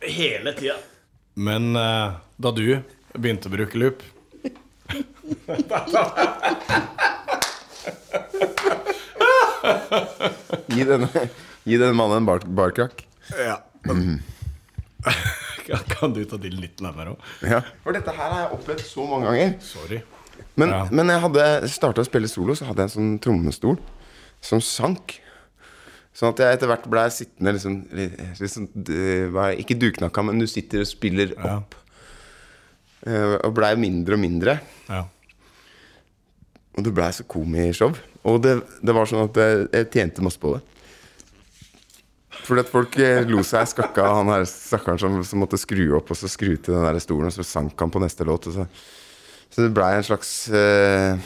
Hele tida. Men eh, da du begynte å bruke loop Gi denne, gi denne mannen en bar, barkrakk. Ja. Kan du ta til litt nærmere òg? Ja. For dette her har jeg opplevd så mange ganger. Sorry. Men, Ja. men jeg hadde starta å spille solo, så hadde jeg en sånn trommestol som sank. Sånn at jeg etter hvert ble sittende liksom, liksom er- Ikke duknakka, men du sitter og spiller opp. Ja. og blei mindre og mindre. Ja. Og det blei så komishow. Og det, det var sånn at jeg, jeg tjente masse på det. Fordi at folk eh, lo seg skakka av han her stakkaren som, som måtte skru opp og så skru til den der stolen, og så sank han på neste låt. Så, så det blei en slags eh,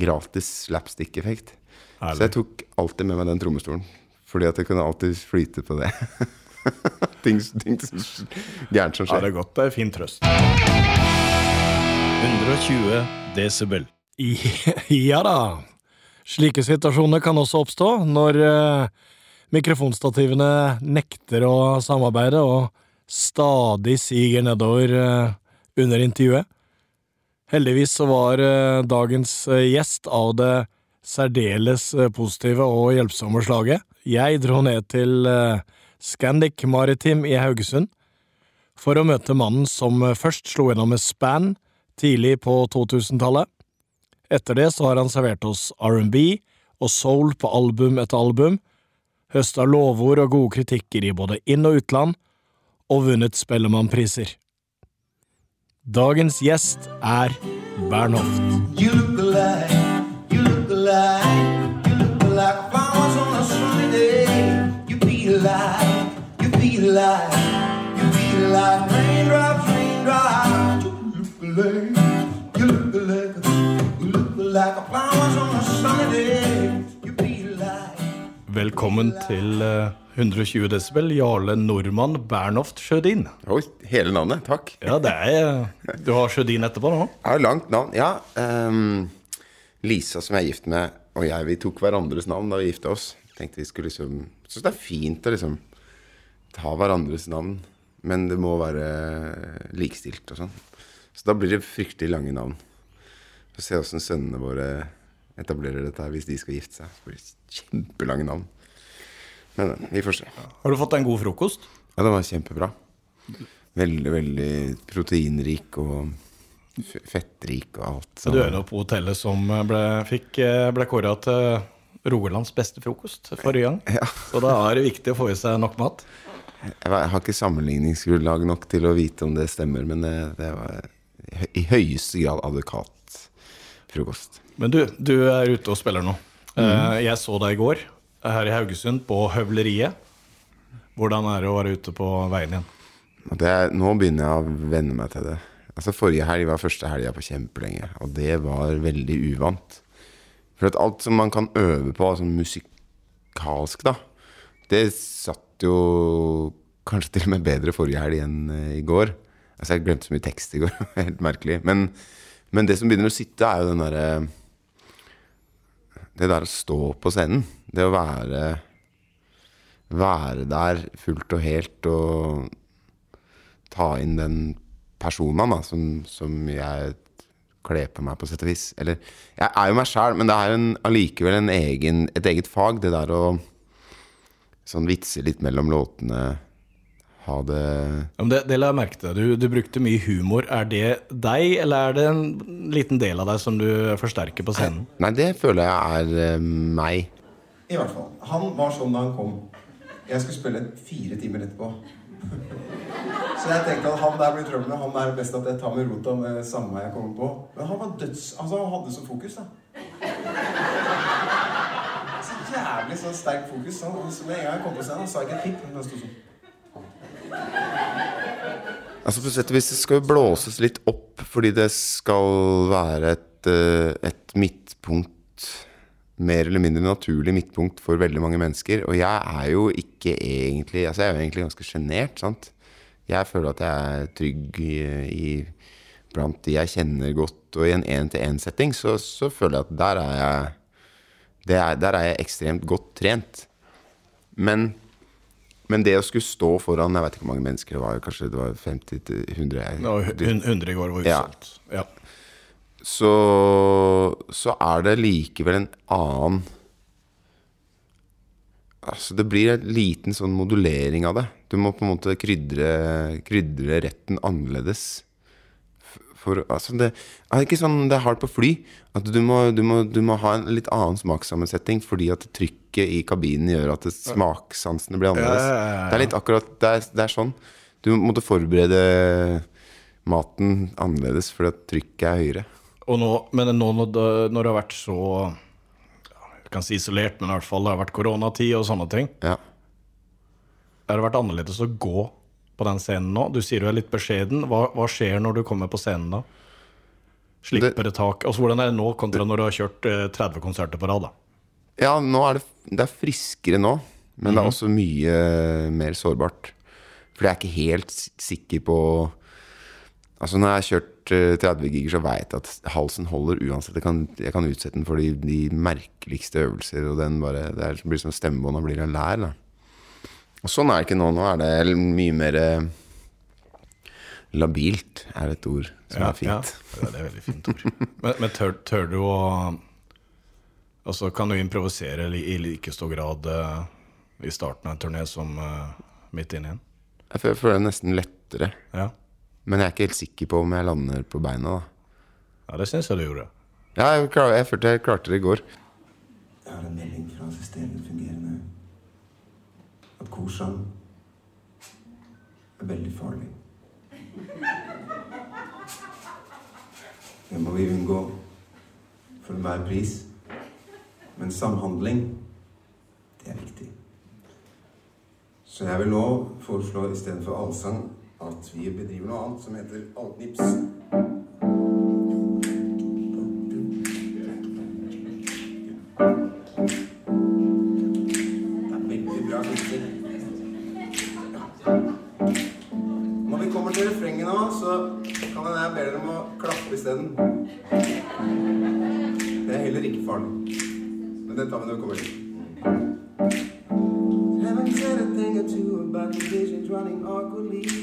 gratis slapstick-effekt. Så jeg tok alltid med meg den trommestolen. Fordi at jeg kunne alltid flyte på det. ting, ting som- gærent som skjer. Ja, det er godt. Det er fin trøst. 120 desibel. Ja da. Slike situasjoner kan også oppstå når uh, mikrofonstativene nekter å samarbeide og stadig siger nedover uh, under intervjuet. Heldigvis så var uh, dagens gjest av det særdeles positive og hjelpsomme slaget. Jeg dro ned til eh, Scandic Maritim i Haugesund for å møte mannen som eh, først slo gjennom med Span tidlig på 2000-tallet. Etter det så har han servert oss R&B og soul på album etter album, høsta lovord og gode kritikker i både inn- og utland, og vunnet Spellemannpriser. Dagens gjest er Bernhoft. You look alive, you look alive, you look like be alive, you be like raindrops, raindrops. You look alike, you look alike, you look like flowers on a sunny day. You be alive. Velkommen til eh, 120 desibel, Jarle Nordmann Bernhoft Sjødin. Oi, hele navnet. Takk. Ja, det er Du har Sjødin etterpå nå? Ja, har langt navn. Ja. Um, Lisa, som jeg er gift med, og jeg, vi tok hverandres navn da vi gifta oss. Tenkte vi skulle liksom Syns det er fint å liksom ta hverandres navn, men det må være likestilt og sånn. Så da blir det fryktelig lange navn. Få se åssen sønnene våre etablerer dette hvis de skal gifte seg. Det blir kjempelange navn. Men eh, vi får se. Har du fått en god frokost? Ja, det var kjempebra. Veldig, veldig proteinrik og fettrik og alt. Du er jo på hotellet som ble, fikk, eh, ble kåra til Rogalands beste frokost forrige gang. Ja. Så da er det viktig å få i seg nok mat. Jeg har ikke sammenligningsgrunnlag nok til å vite om det stemmer, men det, det var i høyeste grad advokat frokost. Men du, du er ute og spiller nå. Mm. Jeg så deg i går her i Haugesund på Høvleriet. Hvordan er det å være ute på veien igjen? Det, er- nå begynner jeg å venne meg til det. Altså Forrige helg var første helga på kjempelenge, og det var veldig uvant. For at alt som man kan øve på, altså musikalsk, da, det satt jo kanskje til og med bedre forrige helg enn eh, i går. Altså Jeg glemte så mye tekst i går. Helt merkelig. Men, men det som begynner å sitte, er jo den derre Det der å stå på scenen. Det å være Være der fullt og helt og ta inn den personen da, som, som jeg kler på meg, på sett og vis. Eller jeg er jo meg sjæl, men det er allikevel et eget fag, det der å sånn vitse litt mellom låtene. Ha det Ja, men det, det la jeg merke til. Du, du brukte mye humor. Er det deg, eller er det en liten del av deg som du forsterker på scenen? Nei, det føler jeg er uh, meg. I hvert fall. Han var sånn da han kom. Jeg skulle spille fire timer etterpå. Så jeg tenkte at han der blir trøbbel. Han er best at jeg tar med rota med samme jeg kommer på. Men han var døds... Altså, han hadde så fokus, da. Jævlig sånn sterk fokus. Så med en gang jeg kom på scenen, sa jeg ikke et pip. Men han sto sånn. Altså på sett og vis det skal jo blåses litt opp fordi det skal være et, eh, et midtpunkt Mer eller mindre naturlig midtpunkt for veldig mange mennesker. Og jeg er jo ikke egentlig Altså jeg er jo egentlig ganske sjenert, sant. Jeg føler at jeg er trygg i, i blant de jeg kjenner godt. Og i en én-til-én-setting så, så føler jeg at der er jeg er, Der er jeg ekstremt godt trent. Men Men det å skulle stå foran Jeg vet ikke hvor mange mennesker det var, kanskje det var 50 til 100 jeg- Ja, 100 i går var Ja. utsolgt. Ja. så, så er det likevel en annen Altså Det blir en liten sånn modulering av det. Du må på en måte krydre, krydre retten annerledes. For, altså det er ikke sånn det er hardt på fly. At du må, du, må, du må ha en litt annen smakssammensetning fordi at trykket i kabinen gjør at det, smakssansene blir annerledes. Ja, ja, ja, ja. Det er litt akkurat Det er, det er sånn. Du måtte forberede maten annerledes fordi at trykket er høyere. Nå, men nå når det, når det har vært så Jeg kan si isolert, men i hvert fall det har vært koronatid og sånne ting. Ja. Har det vært annerledes å gå på den scenen nå? Du sier du er litt beskjeden. Hva, hva skjer når du kommer på scenen da? Slipper det tak? Altså, hvordan er det nå kontra når du har kjørt eh, 30 konserter på rad? da? Ja, er det, det er friskere nå, men det er også mye mer sårbart. For jeg er ikke helt sikker på Altså Når jeg har kjørt eh, 30 giger, så veit jeg at halsen holder uansett. Jeg kan, jeg kan utsette den for de, de merkeligste øvelser, og den bare, det blir som stemmebånda blir en lær. Da. Og sånn er det ikke nå. Nå er det mye mer eh, labilt, er et ord som er fint. Ja, det er et veldig fint ord. Men, men tør, tør du å Altså, kan du improvisere i like stor grad eh, i starten av en turné som eh, midt inni en? Jeg føler, føler det nesten lettere. Ja. Men jeg er ikke helt sikker på om jeg lander på beina. da ja, det syns jeg du gjorde. Ja, jeg, klar, jeg følte jeg klarte det i går. Jeg har en melding fra systemet fungerende. At korsang er veldig farlig. Det må vi unngå for enhver pris. Men samhandling, det er viktig. Så jeg vil nå foreslå istedenfor allsang at vi bedriver noe annet som heter allknips. Men det tar vi når vi kommer dit. Haven't said a thing or two about the visions running awkwardly.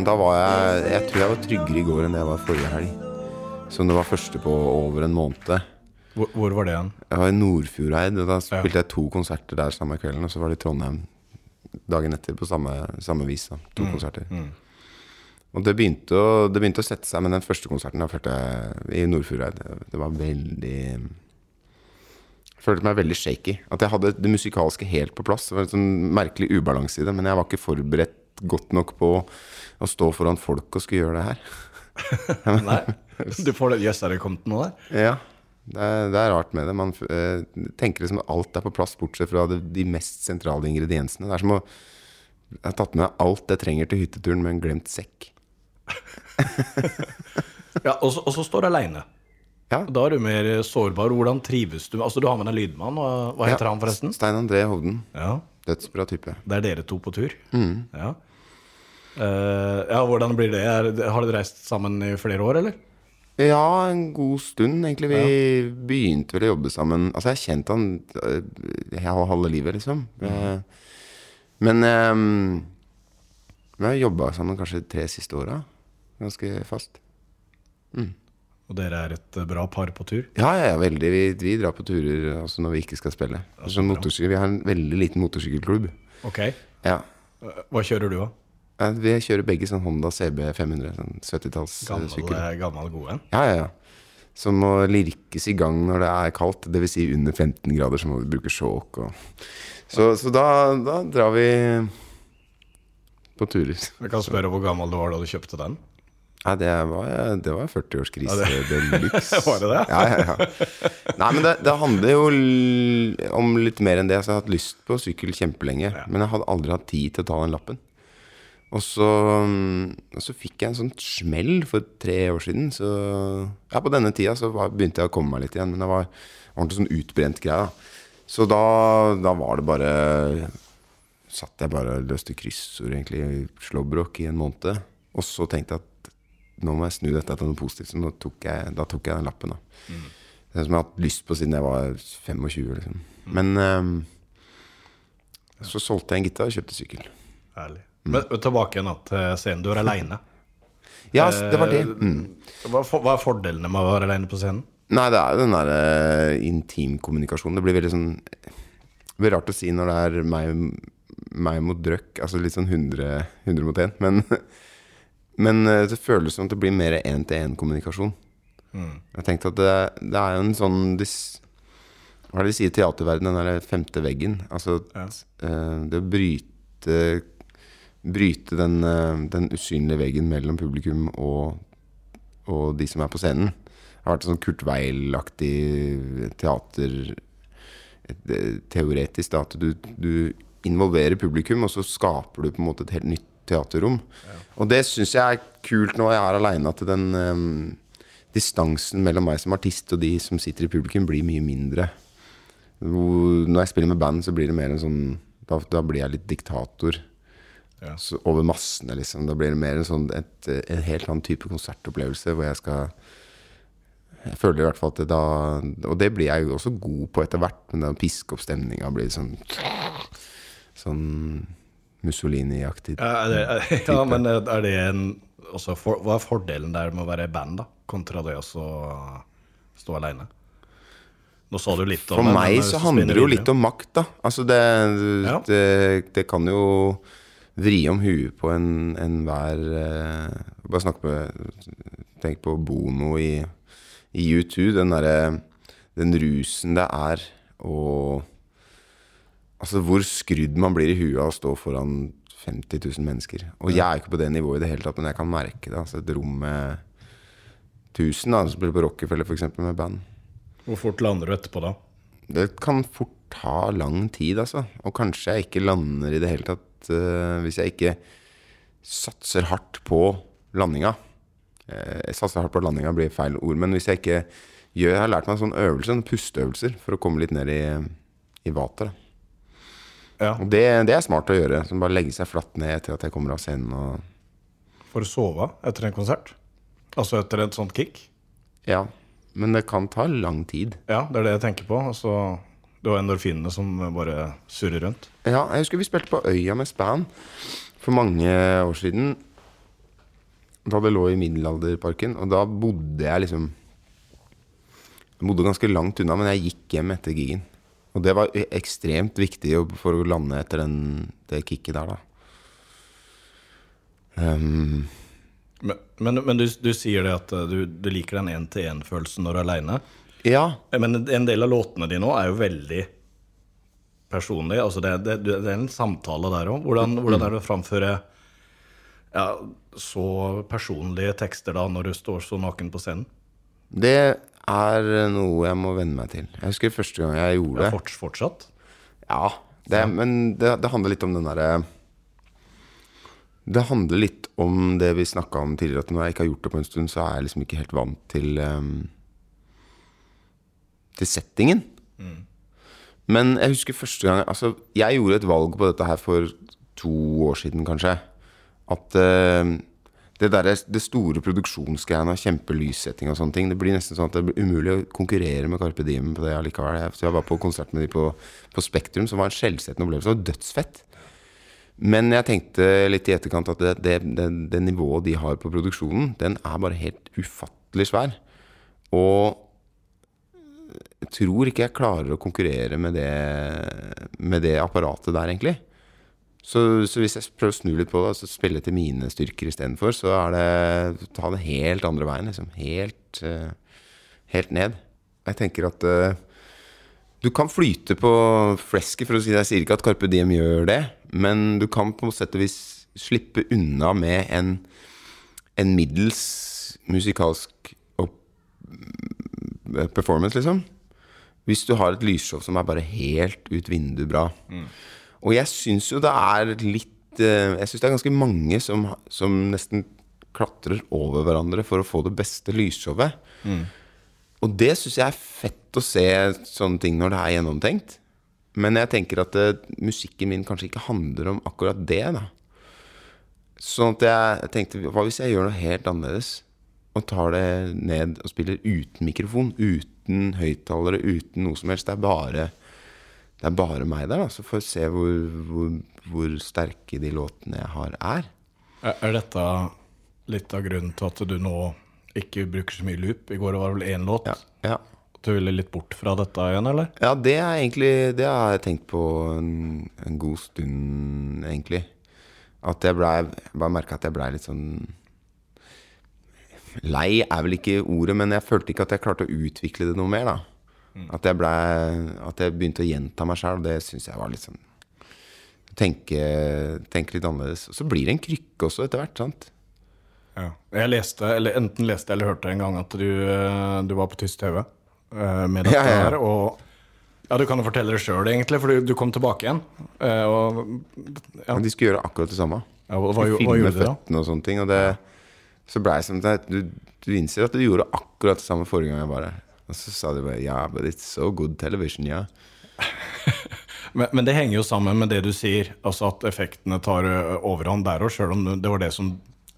Sånn Da var jeg Jeg tror jeg var tryggere i går enn jeg var forrige helg. Som det var første på over en måned. Hvor, hvor var det igjen? Jeg var i Nordfjordeid, og da spilte jeg to konserter der samme kvelden. Og så var det i Trondheim dagen etter på samme, samme vis. Da. To konserter. Og det begynte, å, det begynte å sette seg, men den første konserten følte jeg i Nordfjordeid Det, det var veldig Jeg følte meg veldig shaky. At jeg hadde det musikalske helt på plass. Det var en sånn merkelig ubalanse i det, men jeg var ikke forberedt godt nok på å stå foran folk og skulle gjøre det her. Nei. Du får det Jøss, er det kommet noe der? Ja, det er, det er rart med det. Man eh, tenker liksom at alt er på plass, bortsett fra det, de mest sentrale ingrediensene. Det er som å har tatt med alt jeg trenger til hytteturen, med en glemt sekk. Ja, og så, og så står du aleine. Ja. Da er du mer sårbar. Hvordan trives du? Altså, du har med deg en lydmann. og Hva heter Ja, han, forresten? Stein André Hovden. Ja, Dødsbra type. Det er dere to på tur? Ja. Eh, ja, hvordan blir det? Har dere reist sammen i flere år, eller? Ja, en god stund, egentlig. Vi begynte vel å jobbe sammen Altså, jeg har kjent han øh, jeg har halve livet, liksom. Mm. Men um, Vi har jobba sammen kanskje tre siste åra. Ganske fast. Og dere er et eh, bra par på tur? Ja, ja, ja, veldig. Vi, vi drar på turer også når vi ikke skal spille. Altså, vi har en veldig liten motorsykkelklubb. Ok. Ja. Eh, Hva kjører du, da? Ja, Vi kjører begge sånn Honda CB 500, sånn 70-tallssykkel. Gammel, gammel gode en? Ja, ja, ja. Som må lirkes i gang når det er kaldt. Dvs. Si under 15 grader, så må vi bruke sjåk og Så, så da, da drar vi på turer. Jeg kan spørre hvor gammel du var da du kjøpte den? Nei, det var, det var 40-årskrise Ja, de luxe. Var det det? Ja, ja, ja. Nei, men det, det handler jo om litt mer enn det. Så jeg har hatt lyst på sykkel kjempelenge, men jeg hadde aldri hatt tid til å ta den lappen. Og så, mm, og så fikk jeg en sånn smell for tre år siden. Så ja, på denne tida så var, begynte jeg å komme meg litt igjen. Men det var ordentlig sånn utbrent greie. da. Så da, da var det bare Satt jeg bare og løste kryssord egentlig i slåbrok i en måned. Og så tenkte jeg at nå må jeg snu dette til noe positivt. Så tok jeg, da tok jeg den lappen. da det som jeg har hatt lyst på siden jeg var 25. Liksom. Men um, så solgte jeg en gitar og kjøpte sykkel. Ærlig. Men tilbake igjen til scenen. Du er aleine. Ja, det var det. Mm. Hva, hva er fordelene med å være aleine på scenen? Nei, det er den der uh, intimkommunikasjonen. Det blir veldig sånn Det blir rart å si når det er meg, meg mot Drøkk. Altså litt sånn 100, 100 mot 1. Men, men eh, det føles som at det blir mer én-til-én-kommunikasjon. Jeg tenkte at det, det er jo en sånn dis, Hva er det de sier i teaterverdenen, den der femte veggen? Altså Ja. uh, det å bryte Bryte den, eh, den usynlige veggen mellom publikum og, og de som er på scenen. Det har vært sånn Kurt Weil-aktig teater eh, Teoretisk, da. At du, du involverer publikum, og så skaper du på en måte et helt nytt teaterrom. Og det syns jeg er kult når jeg er aleine, at den um, distansen mellom meg som artist og de som sitter i publikum, blir mye mindre. Når jeg spiller med band, så blir det mer en sånn Da, da blir jeg litt diktator. Ja. Over massene, liksom. Da blir det mer en sånn et, en helt annen type konsertopplevelse hvor jeg skal Jeg føler i hvert fall at det da Og det blir jeg jo også god på etter hvert, men den piske opp stemninga blir sånn Sånn Mussolini-aktig. Ja, ja, men er det en for, Hva er fordelen der med å være i band, da? Kontra det å stå aleine? Nå sa du litt om For meg så handler det jo litt om makt, da. Altså det, det, det kan jo vri om huet på en enhver eh, Bare snakk med Tenk på Bono i, i U2. Den derre Den rusen det er å Altså hvor skrudd man blir i huet av å stå foran 50 000 mennesker. Og jeg er ikke på det nivået i det hele tatt, men jeg kan merke det. Altså et rom med 1000, da, som spiller på Rockefeller f.eks. med band. Hvor fort lander du etterpå da? Det kan fort ta lang tid, altså. Og kanskje jeg ikke lander i det hele tatt eh, hvis jeg ikke satser hardt på landinga. Uh, satser hardt på landinga blir feil ord, men hvis jeg ikke gjør Jeg har lært meg en sånn øvelse, en pusteøvelser, for å komme litt ned i, i vater. Ja, Og det, det er smart å gjøre. Som bare legge seg flatt ned etter at jeg kommer av scenen. Og, For å sove etter en konsert? Altså etter et sånt kick? ja. Men det kan ta lang tid. Ja, det er det jeg tenker på. Altså, det var endorfinene som bare surrer rundt. Ja, jeg husker vi spilte på Øya med Span for mange år siden. Da det lå i Middelalderparken. Og da bodde jeg liksom Jeg bodde ganske langt unna, men jeg gikk hjem etter gigen. Og det var e- ekstremt viktig for å lande etter den, det kicket der, da. Um, Men, men, men du, du sier det at eh, du, du liker den én-til-én-følelsen når du er aleine. ja. Men en del av låtene dine òg er jo veldig personlige. Altså det, det, det er en samtale der òg. Hvordan, hvordan er det å framføre ja, så personlige tekster da når du står så naken på scenen? Det er noe jeg må venne meg til. Jeg husker første gang jeg gjorde det. fort, fortsatt? Ja, det, men det, det handler litt om den derre Det handler litt om det vi snakka om tidligere, at når jeg ikke har gjort det på en stund, så er jeg liksom ikke helt vant til um, Til settingen. Men jeg husker første gang Altså, jeg gjorde et valg på dette her for to år siden, kanskje. At uh, det, der, det store produksjonsgreiene og kjempelyssetting og sånne ting, det blir nesten sånn at det blir umulig å konkurrere med Carpe Diem på det allikevel. Jeg- Så jeg var på konsert med de på, på Spektrum, som var en skjellsettende opplevelse. Var dødsfett. Men jeg tenkte litt i etterkant at det, det, det, det nivået de har på produksjonen, den er bare helt ufattelig svær. Og tror ikke jeg klarer å konkurrere med det, med det apparatet der, egentlig. Så, så hvis jeg prøver å snu litt på det, altså spille til mine styrker istedenfor, så er det ta det helt andre veien, liksom. Helt, eh, helt ned. Jeg tenker at uh, du kan flyte på flesket, for å si det. Jeg sier ikke at Carpe Diem gjør det, men du kan på sett og vis slippe unna med en, en middels musikalsk performance, liksom. Hvis du har et lysshow som er bare helt ut vinduet bra. Og jeg syns jo det er litt eh, Jeg syns det er ganske mange som, som nesten klatrer over hverandre for å få det beste lysshowet. Og det syns jeg er fett å se sånne ting når det er gjennomtenkt. Men jeg tenker at eh, musikken min kanskje ikke handler om akkurat det. da Sånn at jeg tenkte Hva hvis jeg gjør noe helt annerledes? Og tar det ned og spiller uten mikrofon, uten høyttalere, uten noe som helst. Det er bare, det er bare meg der, da. Så får vi se hvor, hvor, hvor sterke de låtene jeg har, er. Er dette litt av grunnen til at du nå ikke bruker så mye loop? I går var det vel én låt. Ja, ja. Du ville litt bort fra dette igjen, eller? ja det er egentlig Det har jeg tenkt på en, en god stund, egentlig. At jeg blei bare merka at jeg blei litt sånn Lei er vel ikke ordet, men jeg følte ikke at jeg klarte å utvikle det noe mer, da. At jeg ble, At jeg begynte å gjenta meg sjæl, det syns jeg var litt sånn tenke, tenke litt annerledes. Og så blir det en krykke også, etter hvert. sant? Ja. Jeg leste, eller enten leste eller hørte en gang at du, eh, du var på tysk TV eh, med dette Ja, ja, ja. her. Og ja, du kan jo fortelle det sjøl, egentlig, for du, du kom tilbake igjen. Eh, Og, ja, Men de skulle gjøre akkurat det samme. ja, hva, hva, hva gjorde du da? og sånne ting. Og det, så blei det som det, du, du innser at du gjorde akkurat det samme forrige gang jeg var her. Og så sa de bare ja, but it's so good television, ja. Men, men det henger jo sammen med det du sier, altså at effektene tar overhånd der òg, sjøl om det var det som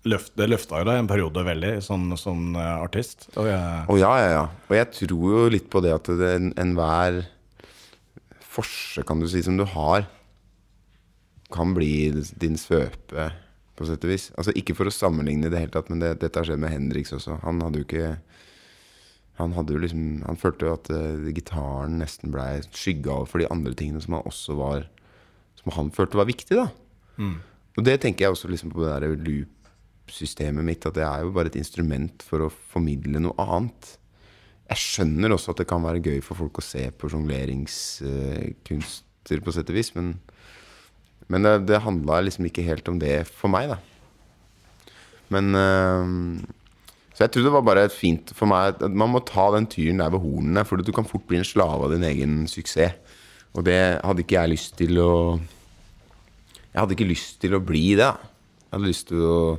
løft, det løfta jo deg en periode veldig sånn, som ø, artist. Og jeg, Å ja, ja, ja. Og jeg tror jo litt på det at enhver en, forse, kan du si, som du har, kan bli din svøpe, på sett og vis. Altså ikke for å sammenligne i det hele tatt, men det, dette har skjedd med Henriks også. Han hadde jo ikke Han hadde jo liksom Han følte jo at uh, gitaren nesten blei skygga over for de andre tingene som han også var Som han følte var viktig, da. Og det tenker jeg også liksom på det der loop-systemet mitt, at det er jo bare et instrument for å formidle noe annet. Jeg skjønner også at det kan være gøy for folk å se på jongleringskunster, på sett og vis, men, men det, det handla liksom ikke helt om det for meg, da. Men øh, Så jeg tror det var bare fint for meg at man må ta den tyren der ved hornene, for du kan fort bli en slave av din egen suksess. Og det hadde ikke jeg lyst til å Jeg hadde ikke lyst til å bli det. da. Jeg hadde lyst til å,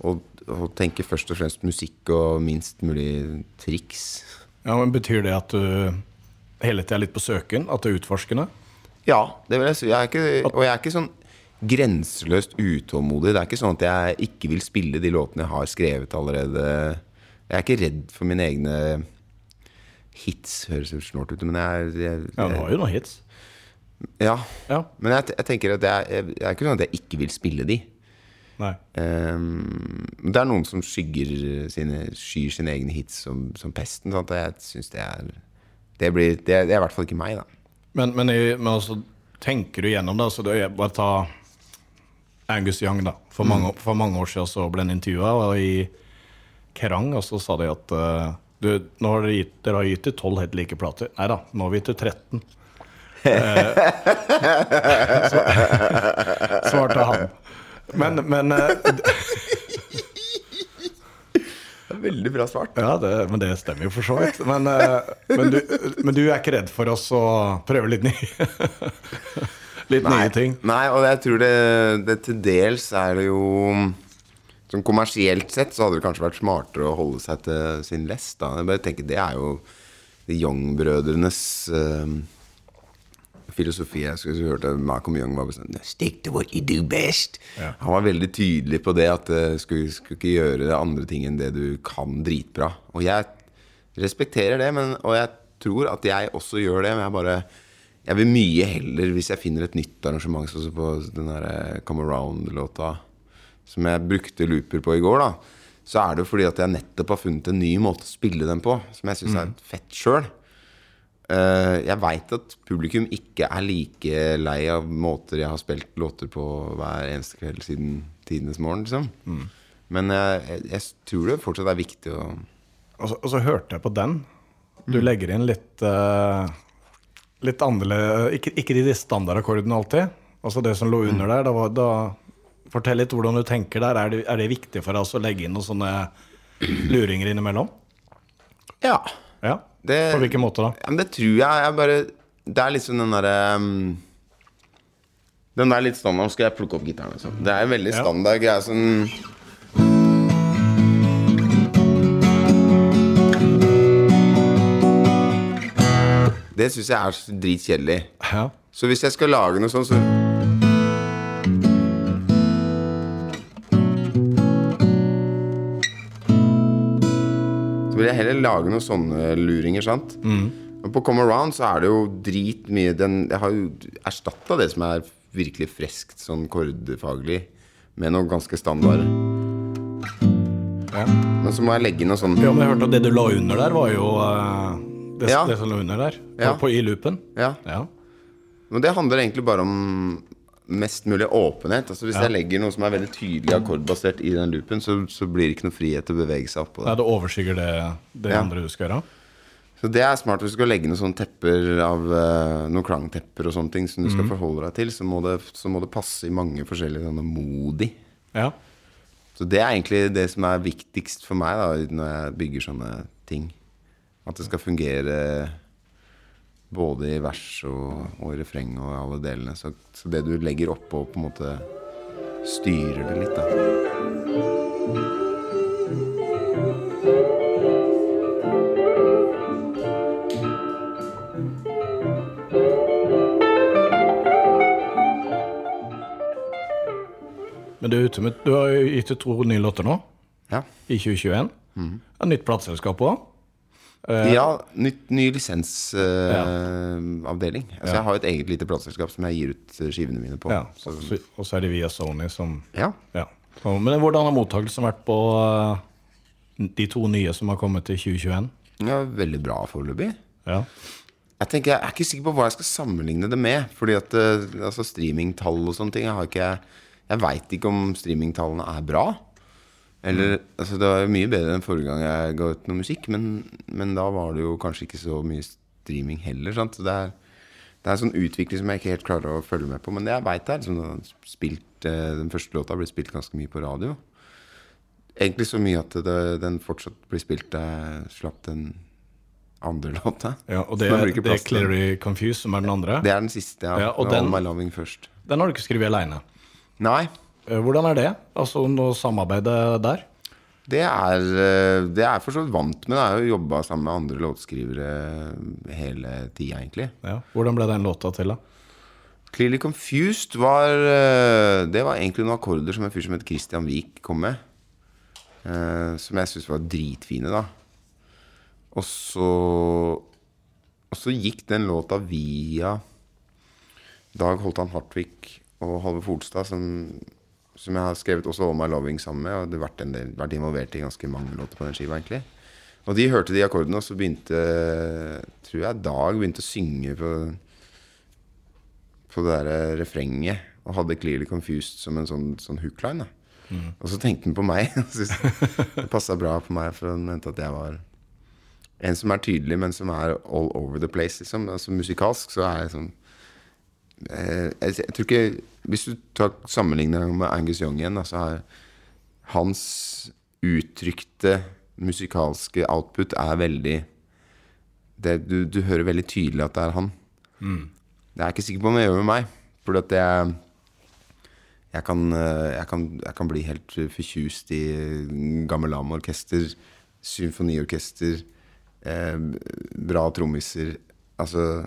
å, å tenke først og fremst musikk og minst mulig triks. ja, men Betyr det at du hele tida er litt på søken? At du er utforskende? Ja, det vil jeg si. Jeg er ikke, og jeg er ikke sånn grenseløst utålmodig. Det er ikke sånn at jeg ikke vil spille de låtene jeg har skrevet allerede. Jeg er ikke redd for mine egne hits, høres snålt ut, men jeg, jeg, Ja, du har jo noen hits. ja. Ja. Men jeg, jeg tenker at jeg, jeg, jeg er ikke sånn at jeg ikke vil spille de. Ehm, det er noen som skygger sine, skyr sine egne hits som, som pesten. Sant? Og jeg syns det er det, blir, det, det er i hvert fall ikke meg, da. Men, men, men altså, tenker du gjennom det? Altså, det er bare ta Angus Young, da. For mange, for mange år siden så ble han intervjua, og i Kerrang så sa de at uh, du, nå har dere, gitt, dere har gitt ut tolv helt like plater. Nei da, nå har vi gitt ut 13. Eh, så, svarte han. Men, men eh, veldig bra svart. Ja, det, men det stemmer jo for så vidt. Men, eh, men, du, men du er ikke redd for oss å prøve litt nye Litt nye ting? Nei, og jeg tror det, det til dels er det jo Sånn kommersielt sett så hadde det kanskje vært smartere å holde seg til sin lest. da Jeg bare tenker Det er jo de Young-brødrenes eh, filosofi. Jeg skulle hørt at Malcolm Young var sånn Stick to what you do best. Ja. Han var veldig tydelig på det, at du skulle, skulle ikke gjøre andre ting enn det du kan dritbra. Og jeg respekterer det, men, og jeg tror at jeg også gjør det, men jeg bare Jeg vil mye heller, hvis jeg finner et nytt arrangement, sånn som på den der eh, Come Around-låta, som jeg brukte looper på i går, da, så er det jo fordi at jeg nettopp har funnet en ny måte å spille den på, som jeg syns er fett sjøl. Jeg veit at publikum ikke er like lei av måter jeg har spilt låter på hver eneste kveld siden tidenes morgen, liksom. Men jeg, jeg, tror det fortsatt er viktig å Og så, og så hørte jeg på den. Du legger inn litt uh, Litt annerledes Ikke, ikke de standardakkordene alltid. Altså det som lå under der. Da, var- da, fortell litt hvordan du tenker der. Er det, er det viktig for oss å legge inn noen sånne luringer innimellom? Ja. Det, På hvilken måte da? Ja, men det tror jeg jeg bare Det er liksom den derre um, Den der litt standard skal jeg plukke opp gitaren. Liksom. Det er en veldig standard greie. Sånn Det syns jeg er dritkjedelig. Ja. Så hvis jeg skal lage noe sånt, så Så vil jeg heller lage noen sånne luringer, sant? Og på Come Around så er det jo dritmye den, Jeg har jo erstatta det som er virkelig freskt sånn kordfaglig, med noe ganske standard. Ja. Men så må jeg legge noe sånn ja, men jeg hørte at det du la under der, var jo uh, det, Ja. det som lå under der. På, Ja. på, I loopen. Ja. Ja. Men det handler egentlig bare om mest mulig åpenhet. Altså Hvis Ja. jeg legger noe som er veldig tydelig akkordbasert i den loopen, så, så blir det ikke noe frihet til å bevege seg oppå Nei, det. det overskygger det, det Ja. andre du skal gjøre. Så det er smart hvis du skal legge noen sånne tepper av eh, Noen klangtepper og sånne ting som du skal forholde deg til, så må, det, så må det passe i mange forskjellige sånne modi. Ja. Så det er egentlig det som er viktigst for meg da når jeg bygger sånne ting. At det skal fungere både i vers og, og refreng og alle delene. Så, så det du legger oppå, på en måte styrer det litt, da. Men du, du har gitt ut to nye låter nå, Ja, i 2021. Et nytt plateselskap òg. Ja nytt, ny lisensavdeling. altså, Jeg har et eget lite plateselskap som jeg gir ut eh, skivene mine på. Ja. Så, Og så- er det via Sony som ja. Ja. Så, men hvordan har mottakelsen vært på uh, de to nye som har kommet til 2021? ja, veldig bra foreløpig. Ja. Jeg tenker, jeg er ikke sikker på hva jeg skal sammenligne det med. Fordi at eh, altså streamingtall og sånne ting Jeg, har ikke, jeg veit ikke om streamingtallene er bra. Eller, altså Det var jo mye bedre enn forrige gang jeg ga ut noe musikk, men, men da var det jo kanskje ikke så mye streaming heller. Sant? Så det er, det er en sånn utvikling som jeg ikke helt klarer å følge med på. Men det jeg veit, er liksom, spilt, eh, den første låta ble spilt ganske mye på radio. Egentlig så mye at det, den fortsatt blir spilt da jeg slapp den andre låta. ja og det, er- det er. Clearly Confused som er den andre. Det er den siste, ja. Ja, og den- My Loving først. Den har du ikke skrevet aleine. Nei, Hvordan er det? Altså noe samarbeid der? det er, eh, det er jeg for så vidt vant med. Jeg har jo jobba sammen med andre låtskrivere hele tida, egentlig. Ja. Hvordan ble den låta til, da? Clearly Confused var eh, Det var egentlig noen akkorder som en fyr som het Christian Wiik kom med. eh, som jeg syntes var dritfine, da. Og så Og så gikk den låta via Dag Holtan Hartvig og Halve Folstad, som, som jeg har skrevet også All My Loving sammen med. Og det har vært, en del, vært involvert i ganske mange låter på den skiva, egentlig. Og de hørte de akkordene, og så begynte Tror jeg Dag begynte å synge på på det der refrenget og hadde Clearly Confused som en sånn, sånn hookline. Da. Og så tenkte han på meg. og det passa bra på meg, for han mente at jeg var en som er tydelig, men som er all over the place. Liksom. Altså Musikalsk så er jeg sånn jeg, jeg tror ikke Hvis du tar sammenligner med Angus Young igjen, da, så har hans uttrykte musikalske output er veldig det, du, du hører veldig tydelig at det er han. Det er jeg ikke sikker på om jeg gjør med meg. For at jeg, jeg, kan, eh, jeg, kan, jeg kan bli helt fortjust i gammel orkester symfoniorkester, eh, bra trommiser Altså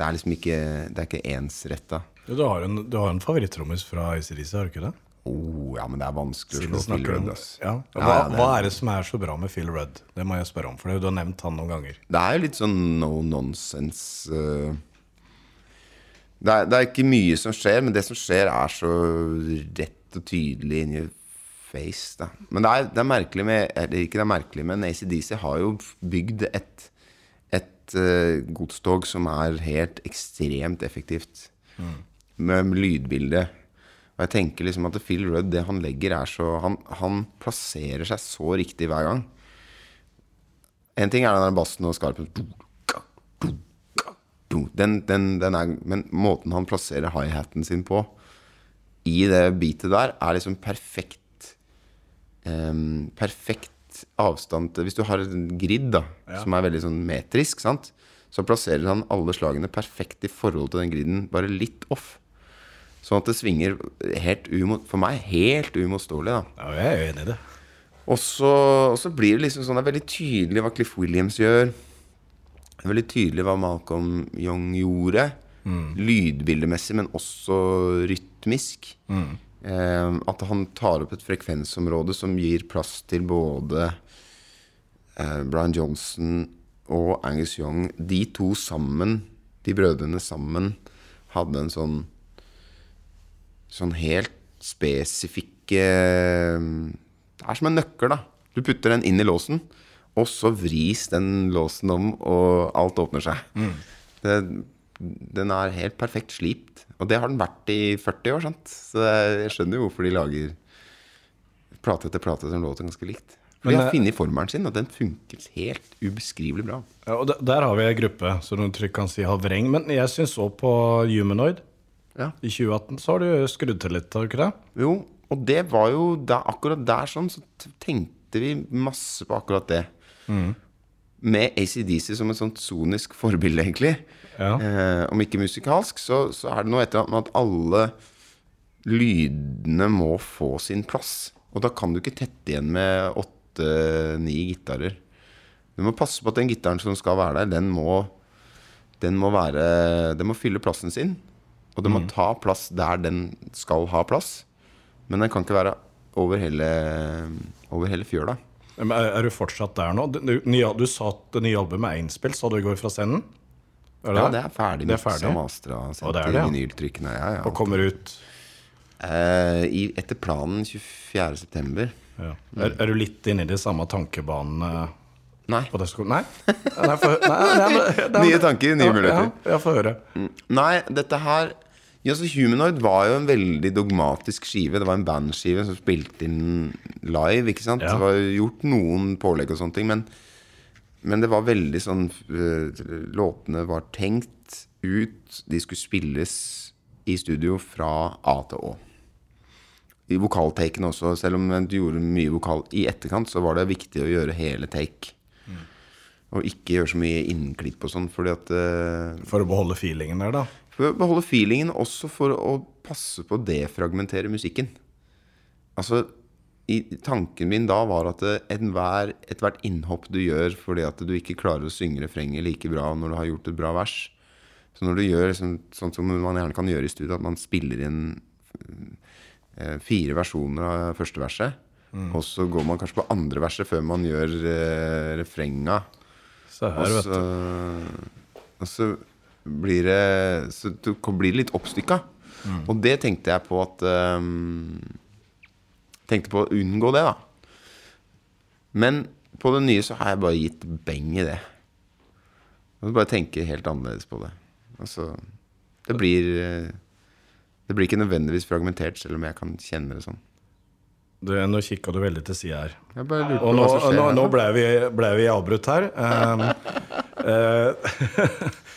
Det er liksom ikke Det er ikke ensretta. Du har en, du har en favorittrommis fra ACDC, har du ikke det? Oh, ja, men det er vanskelig å slå Phil Rudd. Ja. Ja, Hva, ja, hva er det som er så bra med Phil Rudd? Det må jeg spørre om, for du har nevnt han noen ganger. Det er jo litt sånn no nonsense. eh, Det er, det er ikke mye som skjer, men det som skjer, er så rett og tydelig in your face. Da. Men det er, det er merkelig med Eller ikke det er merkelig, men ACDC har jo bygd et, et eh, godstog som er helt ekstremt effektivt. Med lydbilde. Og jeg tenker liksom at Phil Rudd, det han legger, er så Han, han plasserer seg så riktig hver gang. En ting er den der bassen og skarpen den, den, den er, Men måten han plasserer high-haten sin på i det beatet der, er liksom perfekt Um, Perfekt avstand til Hvis du har en grid da som er veldig sånn metrisk, sant? så plasserer han alle slagene perfekt i forhold til den griden, bare litt off. Sånn at det svinger helt umot, for meg helt umotståelig. Ja, jeg er enig i det. og så, og så blir det liksom sånn Det er veldig tydelig hva Cliff Williams gjør. Det er veldig tydelig hva Malcolm Young gjorde. Lydbildemessig, men også rytmisk. Eh, at han tar opp et frekvensområde som gir plass til både eh, Brian Johnson og Angus Young. De to sammen, de brødrene sammen, hadde en sånn sånn helt spesifikke Det er som en nøkkel, da. Du putter den inn i låsen, og så vris den låsen om, og alt åpner seg. Det, den er helt perfekt slipt. Og det har den vært i 40 år, sant. Så jeg skjønner jo hvorfor de lager plate etter plate som låter ganske likt. For Men, de har eh, funnet formelen sin, og den funker helt ubeskrivelig bra. Ja, og der, der har vi ei gruppe som du trygt kan si har vreng. Men jeg syns òg på Humanoid Ja. i 2018 så har du skrudd til litt, har du ikke det? Jo, og det var jo da, akkurat der sånn, så tenkte vi masse på akkurat det. Med ACDC som et sånt sonisk forbilde, egentlig. Ja. Eh, om ikke musikalsk, så, så er det noe etter at alle lydene må få sin plass. Og da kan du ikke tette igjen med åtte-ni gitarer. Du må passe på at den gitaren som skal være der, den må, den må være Den må fylle plassen sin. Og den må ta plass der den skal ha plass. Men den kan ikke være over hele, over hele fjøla. Men Er, er du fortsatt der nå? Du, du, du sa at det nye albumet er innspilt, sa du i går fra scenen? Er Ja, det er ferdig. Det og miksa, mastra, Og det er det, ja. Ja, ja. Og kommer ut Eh, i, etter planen 24.9. ja. er, er du litt inne i de samme tankebanene Nei. det. Nei? Nei, for, nei, nei, nei, Nye tanker, nye muligheter. Ja, jeg får høre. Nei, dette her ja, så Humanoid var jo en veldig dogmatisk skive. Det var en bandskive som spilte inn live. ikke sant? Det var gjort noen pålegg og sånne ting, men, men det var veldig sånn øh, Låtene var tenkt ut. De skulle spilles i studio fra A til Å. I vokaltakene også. Selv om du gjorde mye vokal i etterkant, så var det viktig å gjøre hele take. Og ikke gjøre så mye innklipp og sånn, fordi at øh, For å beholde feelingen der, da. for å beholde feelingen, også for å passe på å defragmentere musikken. Altså, i, tanken min da var at enhver, ethvert innhopp du gjør fordi at du ikke klarer å synge refrenget like bra når du har gjort et bra vers Så når du gjør sånn, sånn som man gjerne kan gjøre i studio, at man spiller inn eh, fire versjoner av første verset, og så går man kanskje på andre verset før man gjør eh, refrenga. Og her, vet du. og så blir det Så du blir litt oppstykka. Og det tenkte jeg på at um, Tenkte på å unngå det, da. Men på det nye så har jeg bare gitt beng i det. Og bare tenke helt annerledes på det. Altså Det blir eh, Det blir ikke nødvendigvis fragmentert, selv om jeg kan kjenne det sånn. Du, nå kikka du veldig til sida her. Og nå, nå, nå ble, vi, ble vi avbrutt her. Um, eh,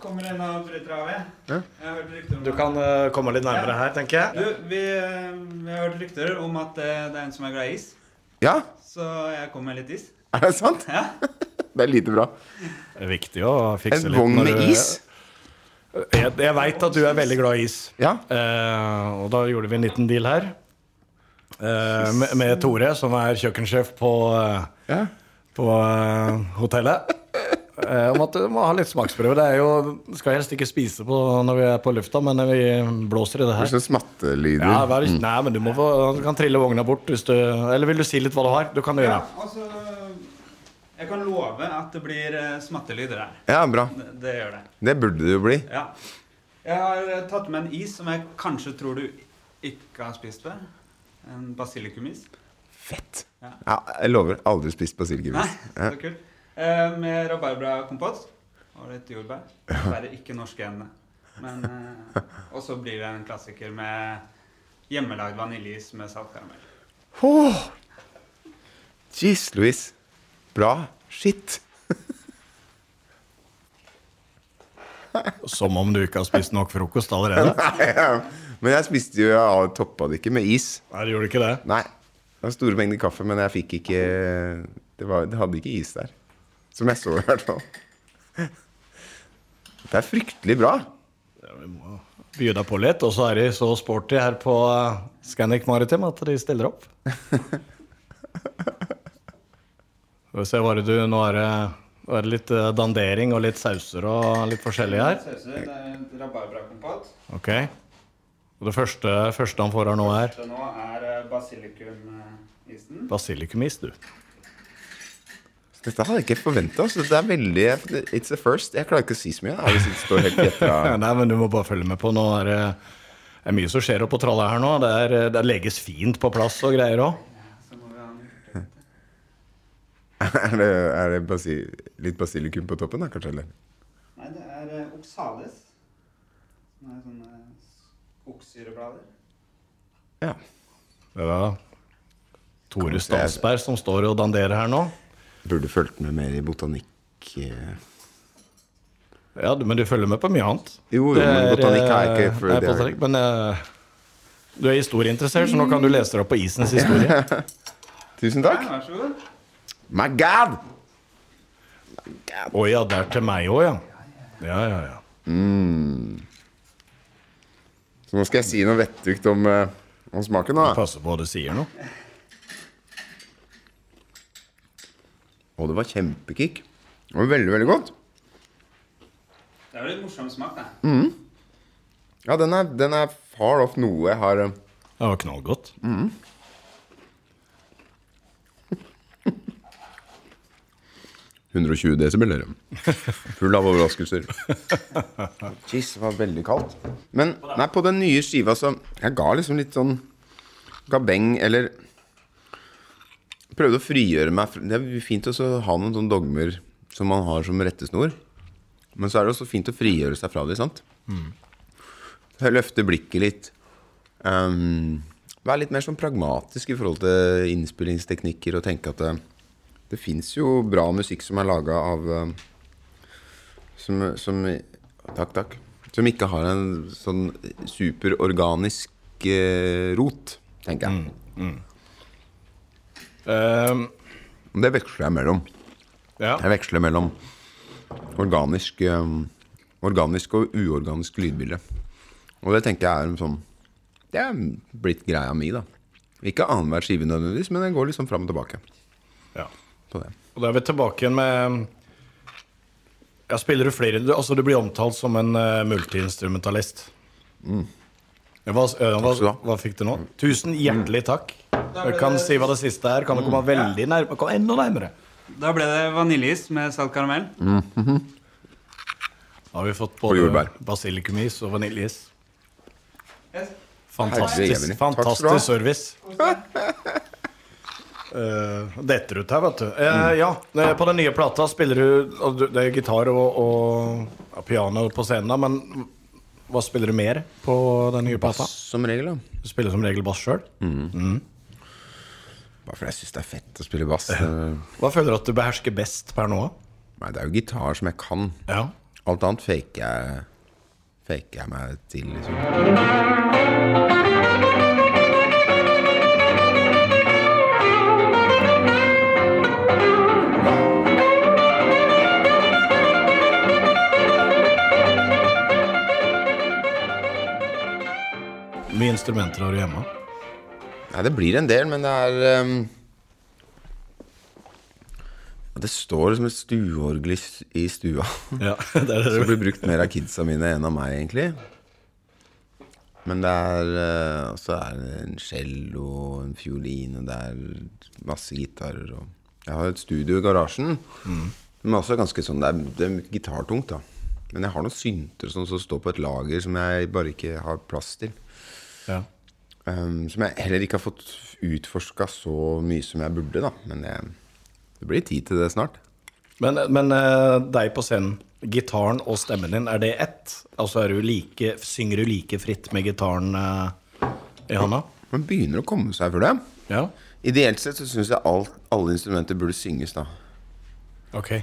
Kommer en av jeg? Jeg har hørt rykter om du kan uh, komme litt nærmere her, tenker jeg. Du, vi, uh, vi har hørt rykter om at uh, det er en som er glad i is. Ja, Så jeg kommer med litt is. er det sant? Ja. Det er lite bra. Det er viktig å fikse En litt. vogn med du- is? Jeg, jeg veit at du er veldig glad i is. Ja. Eh, og da gjorde vi en liten deal her. Eh, med, med Tore, som er kjøkkensjef på, ja. på hotellet. Eh, om at du må ha litt smaksprøve. Det er jo, skal helst ikke spise på når vi er på lufta, men vi blåser i det Det er her. sånn smattelyder. Ja, vær, nei, men du må få, du kan trille vogna bort hvis du Eller vil du si litt hva du har? Du kan gjøre ja altså, jeg kan love at det blir eh, smattelyder her. Ja, bra. Det, det gjør det. Det burde det jo bli. Ja. Jeg har eh, tatt med en is som jeg kanskje tror du ikke har spist før. En basilikumis. Fett. Ja. Ja, jeg lover. Aldri spist basilikumis. Nei, så kult. Eh, med rabarbrakompott og litt jordbær. Dessverre ikke norske endene. Men eh, Og så blir det en klassiker med hjemmelagd vaniljeis med saltkaramell. Oh. Jeez, Louise. Bra. Shit. Som om du ikke har spist nok frokost allerede. Men jeg spiste jo Jeg toppa det ikke med is. Nei, du gjorde ikke det. Nei. Det var store mengder kaffe, men jeg fikk ikke Det, var, det hadde ikke is der. Som jeg så, i hvert fall. Det er fryktelig bra. Vi må By deg på litt, og så er de så sporty her på eh, Scandic Maritim at de stiller opp. Skal vi se det du Nå er det, nå er det litt eh, dandering og litt sauser og litt forskjellig her. Sauser, det er rabarbrakompott. Ok. Og det første, første han får her nå, er Det nå er eh, basilikumisen. basilikumis, du. Dette hadde jeg ikke forventa. Det er veldig It's a first. Jeg klarer ikke å si så mye Jeg hvis det står helt. Nei, men du må bare følge med på. Nå er det, er mye som skjer oppe på trallet her nå. Det, er, det legges fint på plass og greier òg. Er det, er det basi, litt basilikum på toppen, da, kanskje? Eller? Nei, det er eh, oxalis. Som er sånne oksyreblader. Ja. Det er da Tore Stansberg som står og danderer her nå. Burde fulgt med mer i botanikk. eh. Ja, men du følger med på mye annet. Jo, jo, men botanikk er ikke eh, for nei, det er- botanikk, Men uh, du er historieinteressert, så nå kan du lese deg opp på isens historie. Tusen Ja, takk. vær så god. My God! Å ja, det er til meg òg, ja. Ja, ja, ja. Så nå skal jeg si noe vettugt om, om smaken. da Passe på hva du sier nå. Og det var kjempekick. Det var veldig, veldig godt. Det er jo litt morsom smak, da. Ja, den er, den er far off noe jeg har eh, Det var knallgodt. 120 desibel. Full av overraskelser. Jeez, det var veldig kaldt. Men nei, på den nye skiva så Jeg ga liksom litt sånn gabeng, eller Prøvde å frigjøre meg Det er fint å ha noen sånne dogmer som man har som rettesnor. Men så er det også fint å frigjøre seg fra det, sant? Løfte blikket litt. Um, være litt mer sånn pragmatisk i forhold til innspillingsteknikker og tenke at det, det fins jo bra musikk som er laga av eh, som, som Takk, takk. Som ikke har en sånn superorganisk eh, rot, tenker jeg. Eh, Og Det veksler jeg mellom. ja. Jeg veksler mellom organisk, um, organisk og uorganisk lydbilde. Og det tenker jeg er en sånn Det er blitt greia mi, da. Ikke annenhver skive nødvendigvis, men den går liksom fram og tilbake ja. på det. Og da er vi tilbake igjen med Ja, spiller du flere du, Altså, du blir omtalt som en uh, multiinstrumentalist. Ja, Hva, eh, hva, hva fikk du nå? Tusen hjertelig takk. Jeg kan si hva det siste er. Kan du komme veldig nærme? Kom enda nærmere. Da ble det vaniljeis med salt karamell. Da har vi fått både basilikumis og vaniljeis. Yes. Fantastisk, fantastisk service. Uh, detter ut her, vet du. Eh, ja, på den nye plata spiller du og du- Det er gitar og, og ja, piano på scenen, men hva spiller du mer på den nye plata? Som regel, da. Du spiller som regel bass sjøl. Bare fordi jeg syns det er fett å spille bass. Eh, Hva føler du at du behersker best per nå? Nei, det er jo gitar som jeg kan. Ja. Alt annet faker jeg, faker jeg meg til, liksom. Mye instrumenter har du hjemme? Nei, det blir en del, men det er um, Det står som et stueorgel i stua. Ja, det er det Som blir brukt mer av kidsa mine enn av meg, egentlig. Men det er eh, Så er det en cello, en fiolin, og det er masse gitarer og Jeg har et studio i garasjen. Men også ganske sånn Det er, det er gitartungt, da. Men jeg har noen synter sånn som står på et lager som jeg bare ikke har plass til. Ja. Um, som jeg heller ikke har fått utforska så mye som jeg burde, da. Men det, det blir tid til det snart. Men, men eh, deg på scenen, gitaren og stemmen din, er det ett? Altså er du like, synger du like fritt med gitaren uh, i hånda? Man begynner å komme seg for det. Ja. Ideelt sett så syns jeg alt, alle instrumenter burde synges, da. Ok.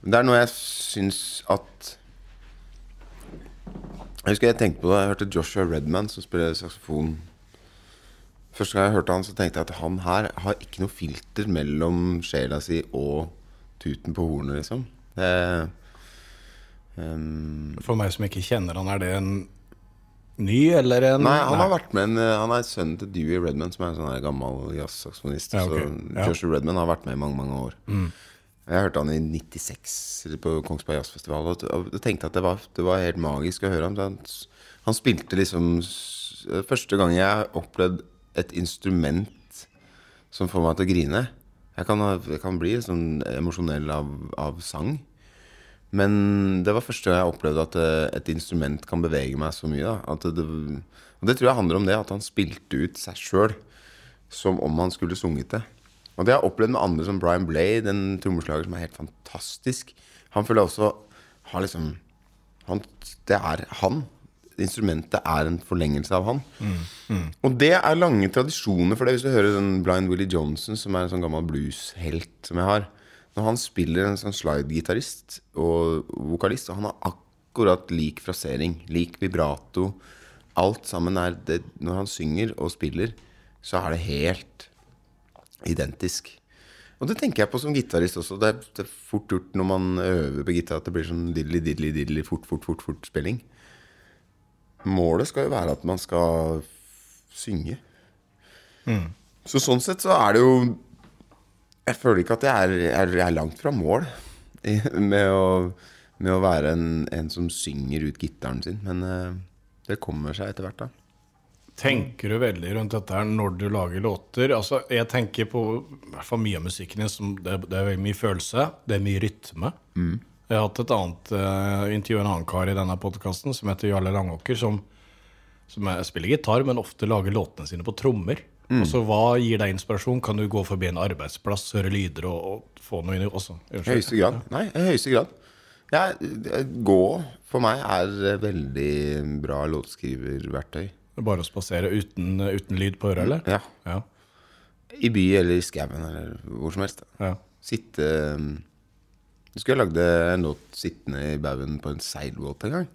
Det er noe jeg syns at Jeg husker jeg tenkte på det Jeg hørte Joshua Redman som spiller saksofon. Første gang jeg hørte han, så tenkte jeg at han her har ikke noe filter mellom sjela si og tuten på hornet, liksom. Det um... For meg som ikke kjenner han, er det en ny eller en Nei, han har vært med en, Han er sønnen til Dewey Redman, som er en sånn gammel jazzsaksofonist. Ja, okay. Så Ja. Mm. Joshua Redman har vært med i mange, mange år. Jeg hørte han i 96 på Kongsberg Jazzfestival, og og tenkte at det var, det var helt magisk å høre ham. Han, han spilte liksom Første gang jeg opplevde et instrument som får meg til å grine. Jeg kan, jeg kan bli sånn emosjonell av, av sang. Men det var første gang jeg opplevde at eh, et instrument kan bevege meg så mye. Det, og det tror jeg handler om det, at han spilte ut seg sjøl som om han skulle sunget det. Og det har jeg opplevd med andre som Brian Blade, en trommeslager som er helt fantastisk. Han føler jeg også har liksom han, Det er han. Instrumentet er en forlengelse av han. Og det er lange tradisjoner for det. Hvis du hører sånn Blind Willie Johnson, som er en sånn gammel blueshelt som jeg har Når han spiller en sånn slide-gitarist og vokalist, og han har akkurat lik frasering, lik vibrato Alt sammen er det, Når han synger og spiller, så er det helt identisk. Og det tenker jeg på som gitarist også. Det er, det er fort gjort når man øver på gitar, at det blir sånn diddly, fort, fort, fort, fort spilling. Målet skal jo være at man skal synge. synge. Så sånn sett så er det jo Jeg føler ikke at jeg er, er, er langt fra mål med å, med å være en, en som synger ut gitaren sin. Men eh, det kommer seg etter hvert, da. Tenker du veldig rundt dette her når du lager låter? Altså, jeg tenker på i hvert fall mye av musikken din det, det er veldig mye følelse, det er mye rytme. Jeg har hatt et annet uh, intervju, en annen kar i denne podkasten som heter Jarle Langåker, som, som er, spiller gitar, men ofte lager låtene sine på trommer. Altså, Hva gir deg inspirasjon? Kan du gå forbi en arbeidsplass, høre lyder og, og få noe inn i også? Høyeste grad. Nei, høyeste grad. Jeg- gå for meg er veldig bra låtskriververktøy. Det er Bare å spasere uten, uten lyd på øret, eller? Ja. Ja. I by eller i skauen eller hvor som helst. ja. Sitte Jeg skulle lagde en låt sittende i baugen på en seilbåt en gang.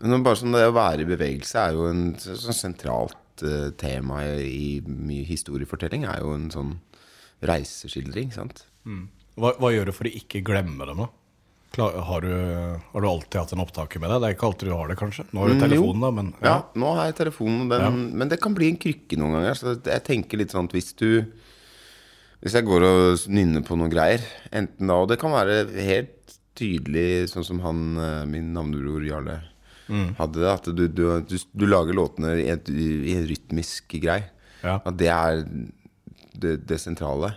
Men bare sånn det å være i bevegelse er jo en sånn sentralt uh, tema i mye historiefortelling. Er jo en sånn reiseskildring, sant. Hva, hva gjør du for å ikke glemme dem, da? Klar, har, du, har du alltid hatt en opptaker med deg? Det er ikke alltid du har det, kanskje? Nå har du Mm, telefonen, da, men Ja, nå har jeg telefonen, Den, ja. men det kan bli en krykke noen ganger. Så jeg tenker litt sånn at hvis du Hvis jeg går og nynner på noen greier, enten da Og det kan være helt tydelig, sånn som han eh, min navnebror Jarle hadde det, at du, du, du, du lager låtene i, et, i en rytmisk grei. Ja. At det er det, det sentrale.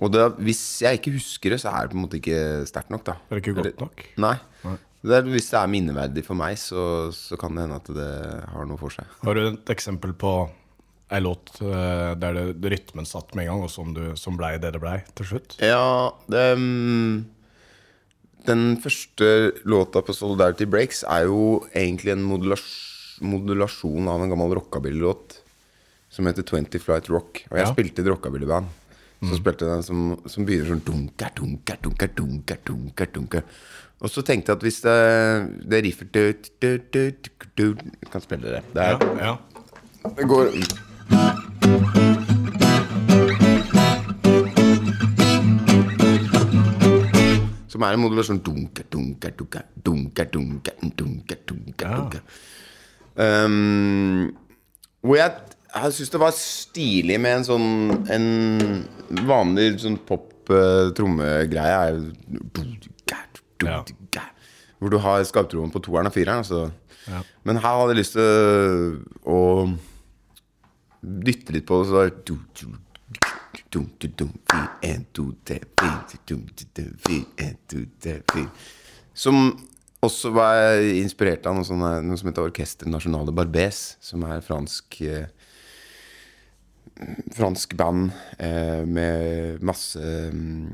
Og det, hvis jeg ikke husker det, så er det på en måte ikke sterkt nok, da. Er det ikke godt nok? Nei. Det er, hvis det er minneverdig for meg, så, så kan det hende at det har noe for seg. Har du et eksempel på ei låt eh, der det, det rytmen satt med en gang, og som, du, som blei det det blei til slutt? Ja, det, mm, Den første låta på Solidarity Breaks er jo egentlig en modulas modulasjon av en gammel rockabilly-låt som heter 20 Flight Rock. Og jeg Ja. spilte i et rockabillyband. Så spilte den som, som begynner sånn dunker, dunker, dunker, dunker, dunker, dunker. Og så tenkte jeg at hvis det, det riffet du, du, du, du, du, kan spille det. Det, er, ja. det går Som er en modulasjon dunker, dunker, dunker, dunker, dunker, dunker, dunker, Ja. Um, hvor jeg, jeg syns det var stilig med en sånn En vanlig sånn pop-trommegreie dunker, dunker, Hvor du har skarptrommen på toeren og fireren. Altså. Ja. Men her hadde jeg lyst til å dytte litt på det, så det. Som også var inspirert av noe, sånne, noe som heter Orkester Nationale Barbès, som er fransk eh, Fransk band eh, med masse um,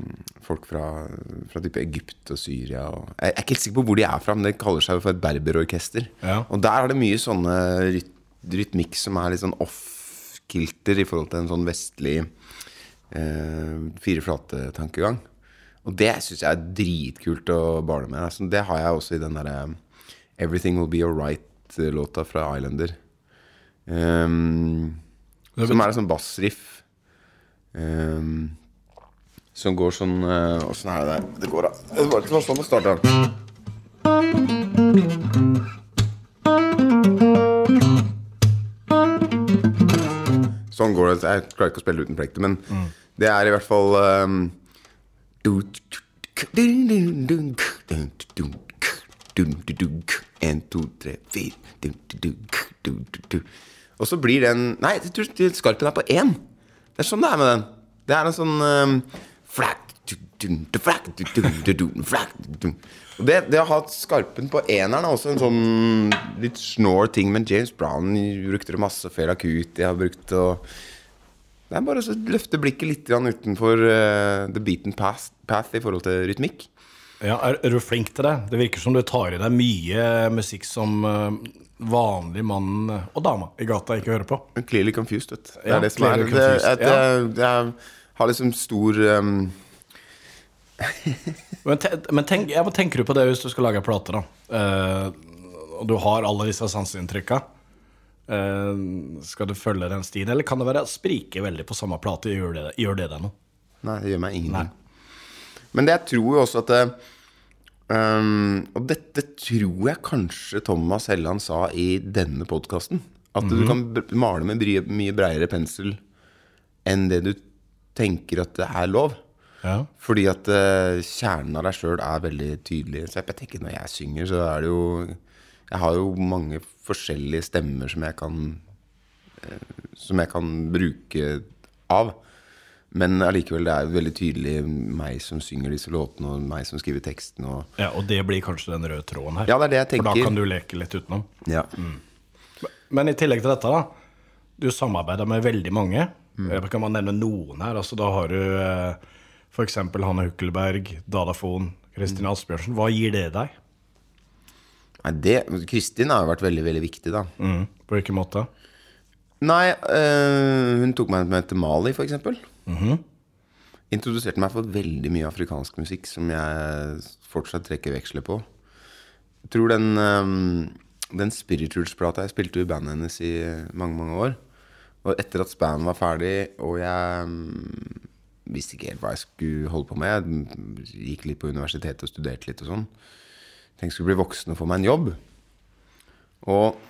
folk fra, fra type Egypt og Syria. Og, jeg er ikke helt sikker på hvor de er fra, men det kaller seg for et berberorkester. Ja. Og der er det mye sånne ryt rytmikk som er litt sånn off-kilter i forhold til en sånn vestlig eh, fireflate-tankegang. Og det syns jeg er dritkult å barne med. Altså, det har jeg også i den derre Everything Will Be Alright-låta fra Islander. Um, som er en sånn bassriff. Um, som går sånn uh, er det der? Det går da. Det var ikke sånn det starta. Sånn går det. Jeg klarer ikke å spille uten plekter, men det er i hvert fall um, En, to, tre, fire Og så blir den Nei, skarpen er på én. Det er sånn det er med den. Det er en sånn um, og det, det å ha skarpen på eneren er også en sånn litt snår ting. Men James Brown brukte det masse. Fela Kuti har brukt det. Det er bare å løfte blikket litt utenfor uh, the beaten path, path i forhold til rytmikk. Ja, er, er du flink til det? Det virker som du tar i deg mye musikk som uh, vanlig mann og dame i gata ikke hører på. Clearly confused, vet du. Det Ja, er det som er det, at jeg, jeg har liksom stor um, Men, te, men tenk, ja, hva tenker du på det hvis du skal lage en plate, da? Eh, og du har alle disse sanseinntrykka. Eh, skal du følge den stien, eller kan det være sprike veldig på samme plate? Gjør det, gjør det deg noe? Nei, det gjør meg ingenting. Men det jeg tror jo også at det, um, Og dette tror jeg kanskje Thomas Helland sa i denne podkasten. At du kan male med mye breiere pensel enn det du tenker at det er lov. Ja. Fordi at uh, kjernen av deg sjøl er veldig tydelig. Så jeg tenker når jeg synger, så er det jo Jeg har jo mange forskjellige stemmer som jeg kan uh, Som jeg kan bruke av. Men allikevel, det er veldig tydelig meg som synger disse låtene, og meg som skriver teksten. Og ja, Og det blir kanskje den røde tråden her. ja, det er det jeg tenker. For da kan du leke litt utenom. Ja. Men i tillegg til dette, da. Du samarbeider med veldig mange. Jeg Kan man nevne noen her? Altså, da har du eh, f.eks. Hanne Hukkelberg, Dadafon, Kristin Asbjørnsen. Hva gir det deg? Nei, det, Kristin har jo vært veldig, veldig viktig, da. Mm. På hvilken måte? Nei, øh, hun tok meg med til Mali, for eksempel. Introduserte meg for veldig mye afrikansk musikk som jeg fortsatt trekker veksler på. Jeg tror den, øh, den Spirituals-plata Jeg spilte i bandet hennes i mange, mange år. Og etter at Span var ferdig, og jeg øh, visste ikke helt hva jeg skulle holde på med Jeg gikk litt på universitetet og studerte litt og sånn. Tenkte jeg skulle bli voksen og få meg en jobb. Og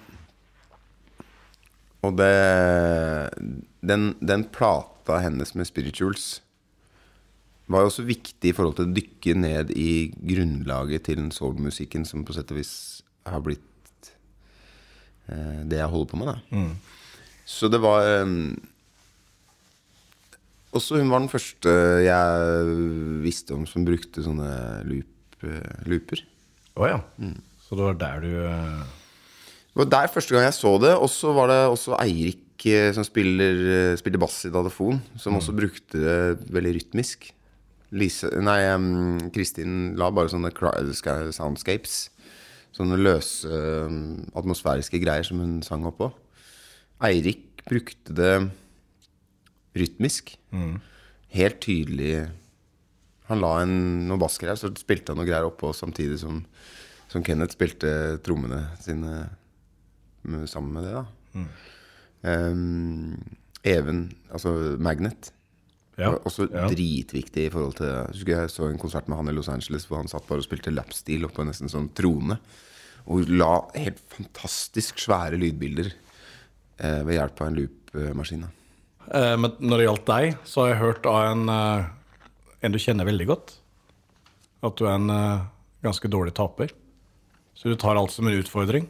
og det den, den plata hennes med Spirituals var jo også viktig i forhold til å dykke ned i grunnlaget til den soulmusikken som på sett og vis har blitt eh, det jeg holder på med, da. Så det var eh, Også hun var den første jeg visste om som brukte sånne loop, eh, looper. Å ja. Så det var der du eh, Det var der første gang jeg så det. Og så var det også Eirik eh, som spiller, eh, spiller bass i Dadafon, som også brukte det veldig rytmisk. Lise, nei, um, Kristin la bare sånne soundscapes. Sånne løse um, atmosfæriske greier som hun sang oppå. Eirik brukte det rytmisk. Helt tydelig Han la en noen bassgreier, så spilte han noen greier oppå samtidig som, som Kenneth spilte trommene sine med- sammen med det, da. Em, Even, altså Magnet. Ja. var også ja. dritviktig i forhold til Jeg jeg så en konsert med han i Los Angeles hvor han satt bare og spilte lapstil oppå nesten sånn trone. Og la helt fantastisk svære lydbilder eh, ved hjelp av en loopmaskin. Eh, Men når det gjaldt deg, så har jeg hørt av en, eh, en du kjenner veldig godt, at du er en eh, ganske dårlig taper. Så du tar alt som en utfordring.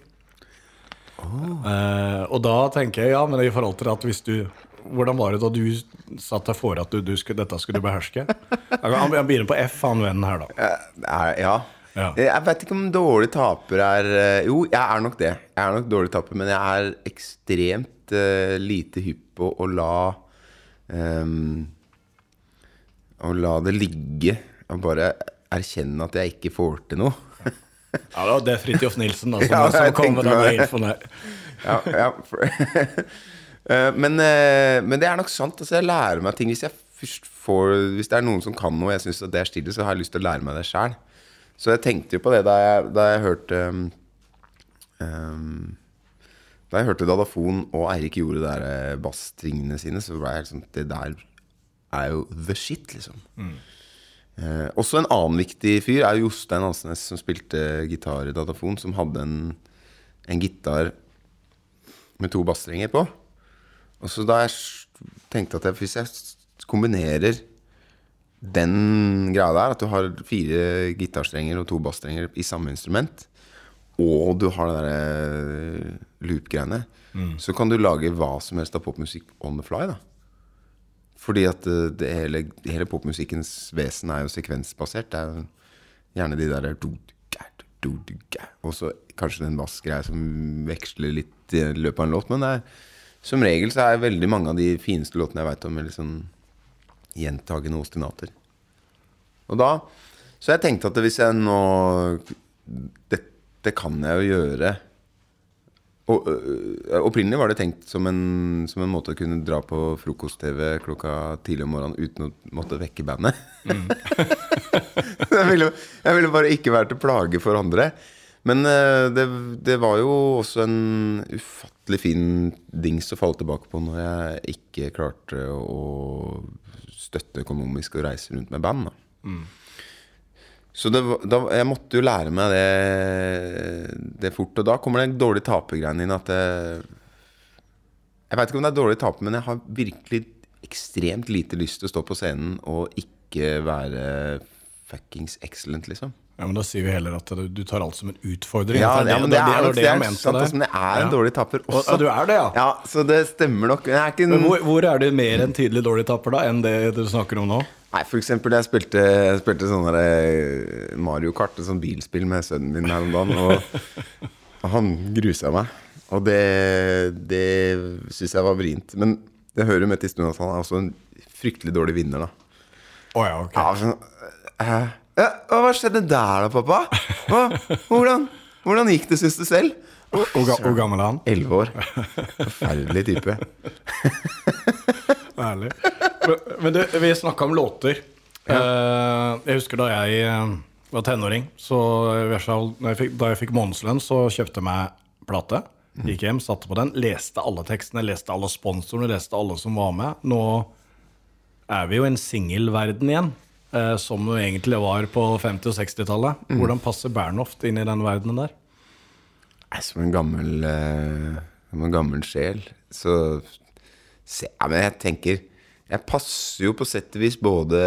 Eh, og da tenker jeg, ja, men i forhold til at hvis du Hvordan var det da du satte deg for at du, du skulle, dette skulle du beherske? Han begynner på F, han vennen her, da. Eh, ja. Ja. Jeg vet ikke om dårlig taper er eh, Jo, jeg er nok det. Jeg er nok dårlig taper, men jeg er ekstremt uh, lite hypp på å la um, Å la det ligge. Og bare erkjenne at jeg ikke får til noe. Ja, det er Fridtjof Nilsen da, som, Ja, som kommer med denne den infoen her. ja, ja. Eh, men, eh, men det er nok sant. Altså, jeg lærer meg ting hvis jeg først får Hvis det er noen som kan noe og jeg syns det er stille, så har jeg lyst til å lære meg det sjæl. Så jeg tenkte jo på det da jeg, da jeg hørte um, um, Da jeg hørte Dadafon og Eirik gjorde de der eh, sine, så ble jeg helt sånn Det der er jo the shit, liksom. Eh, også en annen viktig fyr er Jostein Hansnes, som spilte gitar i Datafon, som hadde en, en gitar med to bassstrenger på. Og så da jeg tenkte at jeg, hvis jeg kombinerer den greia der, at du har fire gitarstrenger og to bassstrenger i samme instrument, og du har det derre loop-greiene, så kan du lage hva som helst av popmusikk on the fly, da. Fordi at eh, det hele, hele popmusikkens vesen er jo sekvensbasert. Det er jo gjerne de der Og så kanskje den bassgreia som veksler litt i løpet av en låt. Men er, som regel så er veldig mange av de fineste låtene jeg veit om, litt sånn gjentagende ostinater. Og da Så jeg tenkte at hvis jeg nå Dette kan jeg jo gjøre. Og, øh, opprinnelig var det tenkt som en, som en måte å kunne dra på frokost-TV klokka tidlig om morgenen uten å måtte vekke bandet. jeg, ville, jeg ville bare ikke være til plage for andre. Men øh, det, det var jo også en ufattelig fin dings å falle tilbake på når jeg ikke klarte å støtte økonomisk og reise rundt med band. Da. Så det, da, jeg måtte jo lære meg det, det fort. Og da kommer den dårlige tapergreien inn at det, jeg veit ikke om det er dårlig taper, men jeg har virkelig ekstremt lite lyst til å stå på scenen og ikke være fuckings excellent, liksom. Ja, men Da sier vi heller at du, tar alt som en utfordring. Ja, det, ja, men det er det, det, er det, sant, der. altså, men jeg er en Ja. dårlig taper Og- også. ja, du er det, ja. Ja, så det stemmer nok. Ikke Men hvor, hvor er du mer enn tydelig dårlig taper da, enn det du snakker om nå? Nei, for eksempel jeg spilte, jeg spilte sånne eh, Mario Kart, et sånt bilspill med sønnen min her om dagen, og, han grusa meg. Og det, det syns jeg var vrient. Men det hører jo med til historien at han er også en fryktelig dårlig vinner, da. Oh, ja, ok. Ja, sånn, eh, ja, hva skjedde der da, pappa? Hva, hvordan, hvordan gikk det, syns du selv? Hvor gammel er han? Elleve år. Forferdelig type. Ærlig. Men, men du, vi snakka om låter. Ja. jeg husker da jeg eh, var tenåring, så jeg fikk, da jeg fikk månedslønn, så kjøpte jeg meg plate. Gikk hjem, satte på den, leste alle tekstene, leste alle sponsorene, leste alle som var med. Nå er vi jo en singelverden igjen, eh, som det egentlig var på 50- og 60-tallet. Hvordan passer Bernhoft inn i den verdenen der? Som en gammel eh, Som en gammel sjel Så ja, Men jeg tenker Jeg passer jo på sett og vis både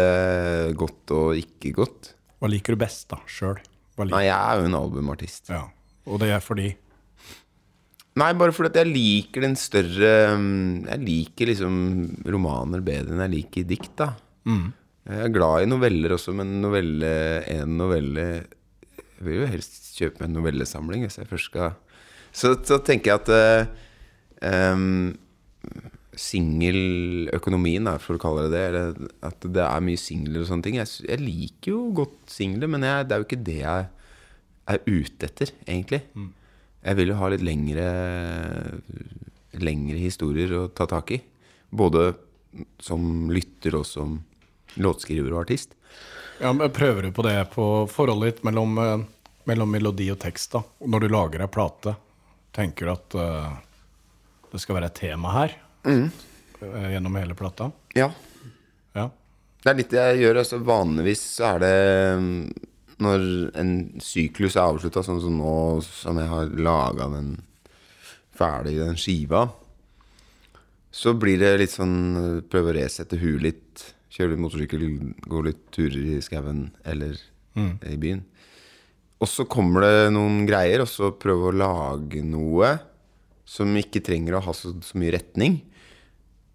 godt og ikke godt. Hva liker du best, da, sjøl? Nei, jeg er jo en albumartist. Ja. Og det er fordi Nei, bare fordi at jeg liker den større mm, Jeg liker liksom romaner bedre enn jeg liker dikt, da. Jeg er glad i noveller også, men novelle, en novelle Jeg vil jo helst kjøpe en novellesamling hvis jeg først skal Så, så tenker jeg at uh, um, Singeløkonomien, for å kalle det det, eller at det er mye singler og sånne ting. Jeg, jeg liker jo godt singler, men jeg, det er jo ikke det jeg er ute etter, egentlig. Jeg vil jo ha litt lengre Lengre historier å ta tak i. Både som lytter og som låtskriver og artist. Ja, men Prøver du på det på forholdet ditt mellom, eh, mellom melodi og tekst? da? Når du lager ei plate, tenker du at uh, det skal være et tema her eh, gjennom hele plata? Ja. Ja. Det er litt det jeg gjør. Altså, vanligvis så er det mm, når en syklus er avslutta, sånn som nå, som jeg har laga den ferdig, den skiva, så blir det litt sånn øh, Prøve å resette huet litt. Kjøre litt motorsykkel, gå litt turer i skauen eller i byen. Og så kommer det noen greier, og så prøve å lage noe som ikke trenger å ha så, så mye retning.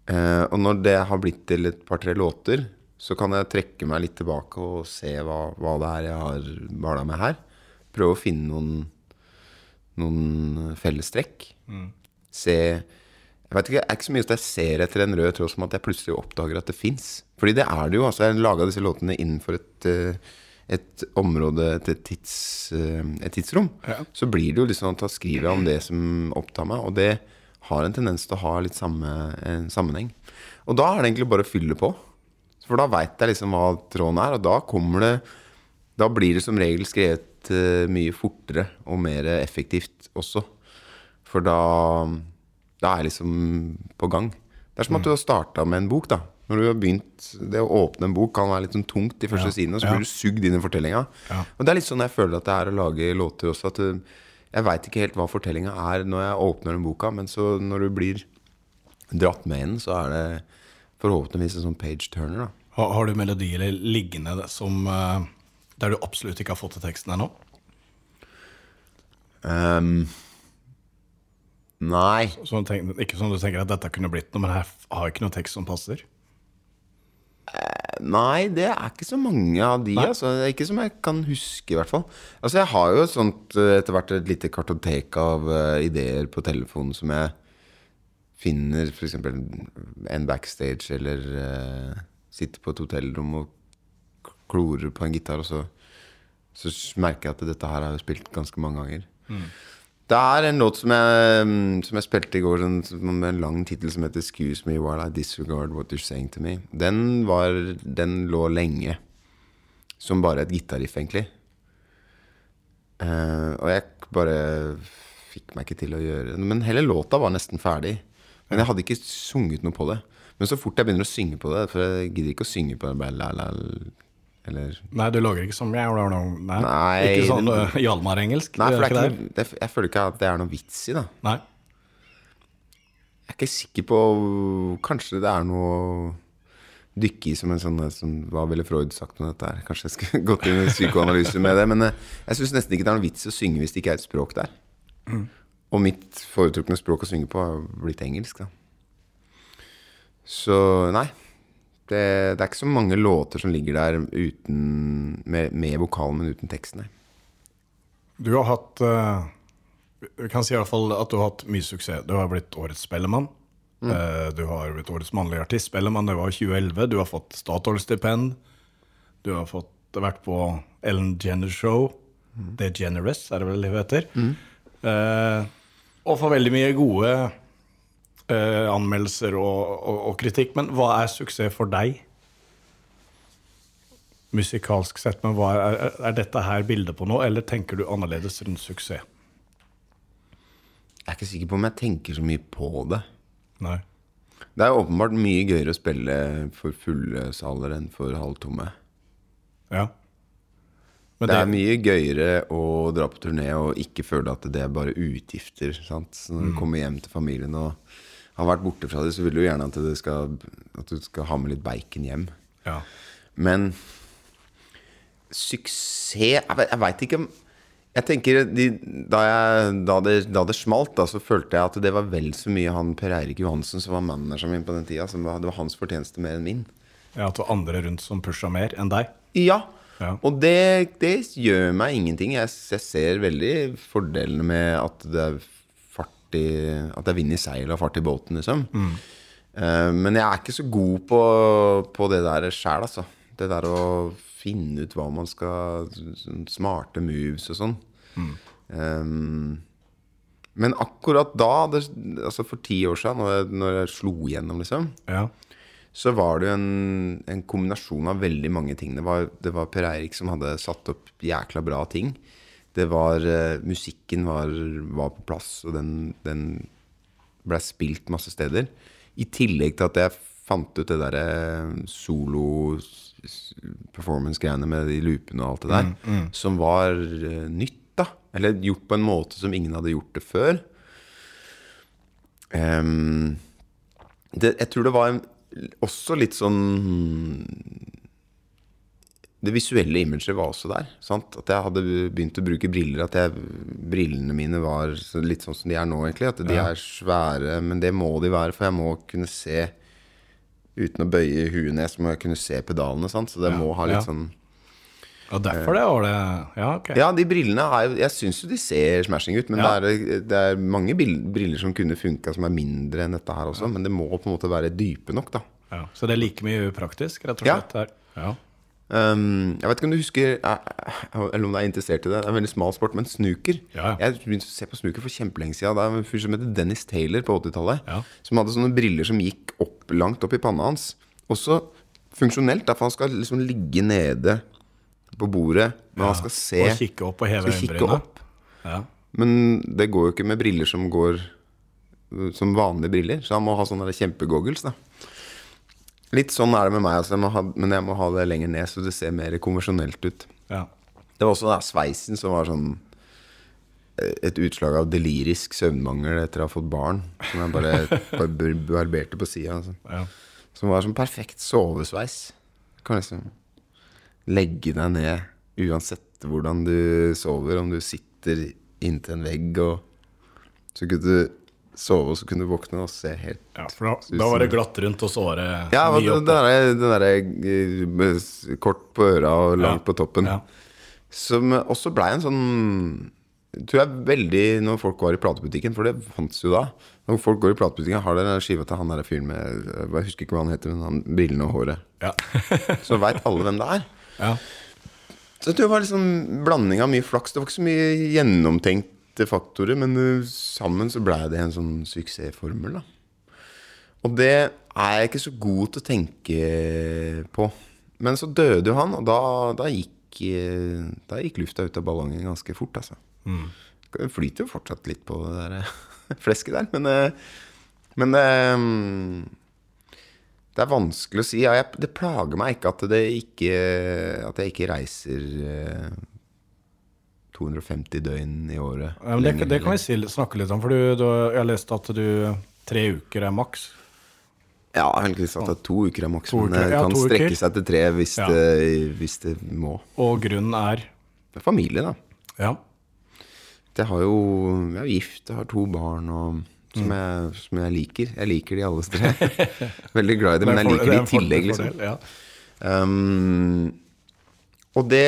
Eh, og når det har blitt til et par-tre låter, Så kan jeg trekke meg litt tilbake og se hva, hva det er jeg har bala med her. Prøve å finne noen, noen fellestrekk. Se Jeg vet ikke, det er ikke så mye at jeg ser etter en rød tråd som at jeg plutselig oppdager at det fins. Fordi det er det jo. altså Jeg laga disse låtene innenfor et, eh, et område, et, tids, eh, et tidsrom. Så blir det jo liksom at da skriver jeg om det som opptar meg. Og det har en tendens til å ha litt samme en sammenheng. Og da er det egentlig bare å fylle på. For da veit jeg liksom hva tråden er, og da kommer det Da blir det som regel skrevet eh, mye fortere og mer effektivt også. For da, da er jeg liksom på gang. Det er som at du har starta med en bok, da. Når du har begynt Det å åpne en bok kan være litt sånn tungt de første sidene, og så ja. blir du sugd inn i fortellinga. Og det er litt sånn jeg føler at det er å lage låter også. At jeg veit ikke helt hva fortellinga er når jeg åpner den boka, men så når du blir dratt med inn, så er det forhåpentligvis en sånn page turner, da. Har, har du melodier liggende som, eh, der du absolutt ikke har fått til teksten ennå? Um, nei. Sånn ikke sånn du tenker at dette kunne blitt noe, men her har jeg ikke noe tekst som passer? Nei, det er ikke så mange av de. Altså. Det er Ikke som jeg kan huske, i hvert fall. Altså, jeg har jo sånt eh, etter hvert et lite kartotek av uh, ideer på telefonen som jeg finner f.eks. en backstage, eller uh, sitter på et hotellrom og klorer på en gitar, og så, så merker jeg at dette her har jeg spilt ganske mange ganger. Det er en låt som jeg, mm, som jeg spilte i går, sånn, med en lang tittel som heter 'Excuse me while I disregard what you're saying to me'. Den, var, den lå lenge som bare et gitarriff, egentlig. Uh, og jeg bare fikk meg ikke til å gjøre det. Men hele låta var nesten ferdig. Men jeg hadde ikke sunget noe på det. Men så fort jeg begynner å synge på det For jeg gidder ikke å synge på det bare la, la, eller Nei, du lager ikke sånn Nei, Nei, ikke sånn uh, Hjalmar-engelsk? Nei, for det er ikke noe, det, jeg føler ikke at det er noe vits i, da. Nei. Jeg er ikke sikker på Kanskje det er noe å dykke i som en sånn som, Hva ville Freud sagt om dette her? Kanskje jeg skulle gått inn i psykoanalyse med det. Men eh, jeg syns nesten ikke det er noe vits i å synge hvis det ikke er et språk der. Og mitt foretrukne språk å synge på har blitt engelsk, da. Så nei. Det, det er ikke så mange låter som ligger der uten, med, med vokalen, men uten teksten. Du har hatt eh, Vi kan si i hvert fall at du har hatt mye suksess. Du har blitt årets Spellemann. Eh, du har blitt årets mannlige artist. Spellemann, det var 2011. Du har fått Statoil-stipend. Du har fått, vært på Ellen Jenner Show. The Generous, er det vel det heter. Eh, og får veldig mye gode eh, anmeldelser og, og, og kritikk. Men hva er suksess for deg? musikalsk sett, men hva er, er, dette her bildet på noe, eller tenker du annerledes rundt suksess? Jeg er ikke sikker på om jeg tenker så mye på det. Nei. Det er åpenbart mye gøyere å spille for fulle saler enn for halvtomme. Ja. Men Det det, er mye gøyere å dra på turné og ikke føle at det er bare utgifter. Sant? Så når du kommer hjem til familien og har vært borte fra det, så vil du gjerne at, det skal, at du skal ha med litt bacon hjem. ja. Men suksess Jeg, jeg veit ikke om Jeg tenker de, da, jeg, da, det, da det smalt, da, så følte jeg at det var vel så mye han Per Eirik Johansen som var manageren min på den tida. Som var, det var hans fortjeneste mer enn min. ja, At det var andre rundt som pusha mer enn deg? Ja. Ja. Og det, det gjør meg ingenting. Jeg, jeg ser veldig fordelene med at det er fart i At jeg vinner i seilet og fart i båten, liksom. Eh, men jeg er ikke så god på, på det der sjæl, altså. Det der å finne ut hva man skal sånn Smarte moves og sånn. Eh, men akkurat da, det, altså for ti år siden, når jeg, når jeg slo igjennom, liksom Ja. så var det jo en, en kombinasjon av veldig mange ting. Det var, det var Per Eirik som hadde satt opp jækla bra ting. Det var eh, Musikken var, var på plass, og den, den ble spilt masse steder. I tillegg til at jeg fant ut det derre solo-performance-greiene med de loopene og alt det der, som var eh, nytt, da. Eller gjort på en måte som ingen hadde gjort det før. Um, det, jeg tror det var en, også litt sånn Det visuelle imaget var også der. Sant? At jeg hadde begynt å bruke briller. At jeg, brillene mine var litt sånn som de er nå, egentlig. At de er svære, men det må de være, for jeg må kunne se uten å bøye huet ned, så må jeg kunne se pedalene. Sant? Så det Ja, må ha litt ja. sånn Ja, derfor det var det Ja, ok. Ja, de brillene er jo Jeg syns jo de ser smashing ut, men Ja. det, er, det er mange briller som kunne funka som er mindre enn dette her også. Men det må på en måte være dype nok, da. Ja. Så det er like mye praktisk, rett og Ja. slett? her. Ja. Um, jeg vet ikke om du husker eh, Eller om du er interessert i det. Det er en veldig smal sport, men snooker. Ja, ja. Jeg begynte å se på snooker for kjempelenge siden. Det er en fyr som heter Dennis Taylor på 80-tallet. Ja. Som hadde sånne briller som gikk opp, langt opp i panna hans. Også funksjonelt, derfor han skal liksom ligge nede på bordet. Men han skal se Og kikke opp og heve. Ja. Men det går jo ikke med briller som går som vanlige briller. Så han må ha sånne kjempegoggles. da Litt sånn er det med meg, altså. jeg ha, men jeg må ha det lenger ned, så det ser mer konvensjonelt ut. Ja. Det var også da sveisen som var sånn eh, et utslag av delirisk søvnmangel etter å ha fått barn. Som jeg bare, bare barberte på sida. Altså. Ja. Som var sånn perfekt sovesveis. Du kan liksom legge deg ned uansett hvordan du sover. Om du sitter inntil en vegg, og så kunne du sove, og så kunne du våkne og se helt ja, for da, da var det glatt rundt, og så var det Ja, det derre eh, kort på øra og langt Ja. på toppen. Ja. Som også blei en sånn Tror jeg veldig når folk var i platebutikken, for det fantes jo da. Når folk går i platebutikken, har dere skiva til han der fyren med Jeg husker ikke hva han heter, men han brillene og håret. Ja. Så veit alle hvem det er. ja. Så jeg tror det var liksom blanding av mye flaks. Det var ikke så mye gjennomtenkte faktorer, men uh, sammen så blei det en sånn suksessformel, da. Og det er jeg ikke så god til å tenke på. Men så døde jo han, og da, da, gikk, eh, da gikk lufta ut av ballongen ganske fort, altså. Det flyter jo fortsatt litt på det der eh, flesket der, men, eh, men det mm, det er vanskelig å si. Ja, jeg, det plager meg ikke at, det ikke at jeg ikke reiser eh, 250 døgn i året. Ja, men det, det kan vi snakke litt om, for du, du, jeg har lest at du tre uker er maks. Ja, jeg har egentlig sagt at to uker er maks, men det ja, kan strekke uker. seg til tre hvis, Ja. det, hvis det må. Og grunnen er Det er familie, da. Ja. Jeg har jo Jeg er gift, jeg har to barn og, som, Mm. jeg, som jeg liker. Jeg liker de alle tre. Veldig glad i dem, men jeg er liker de i tillegg, liksom. Um, og det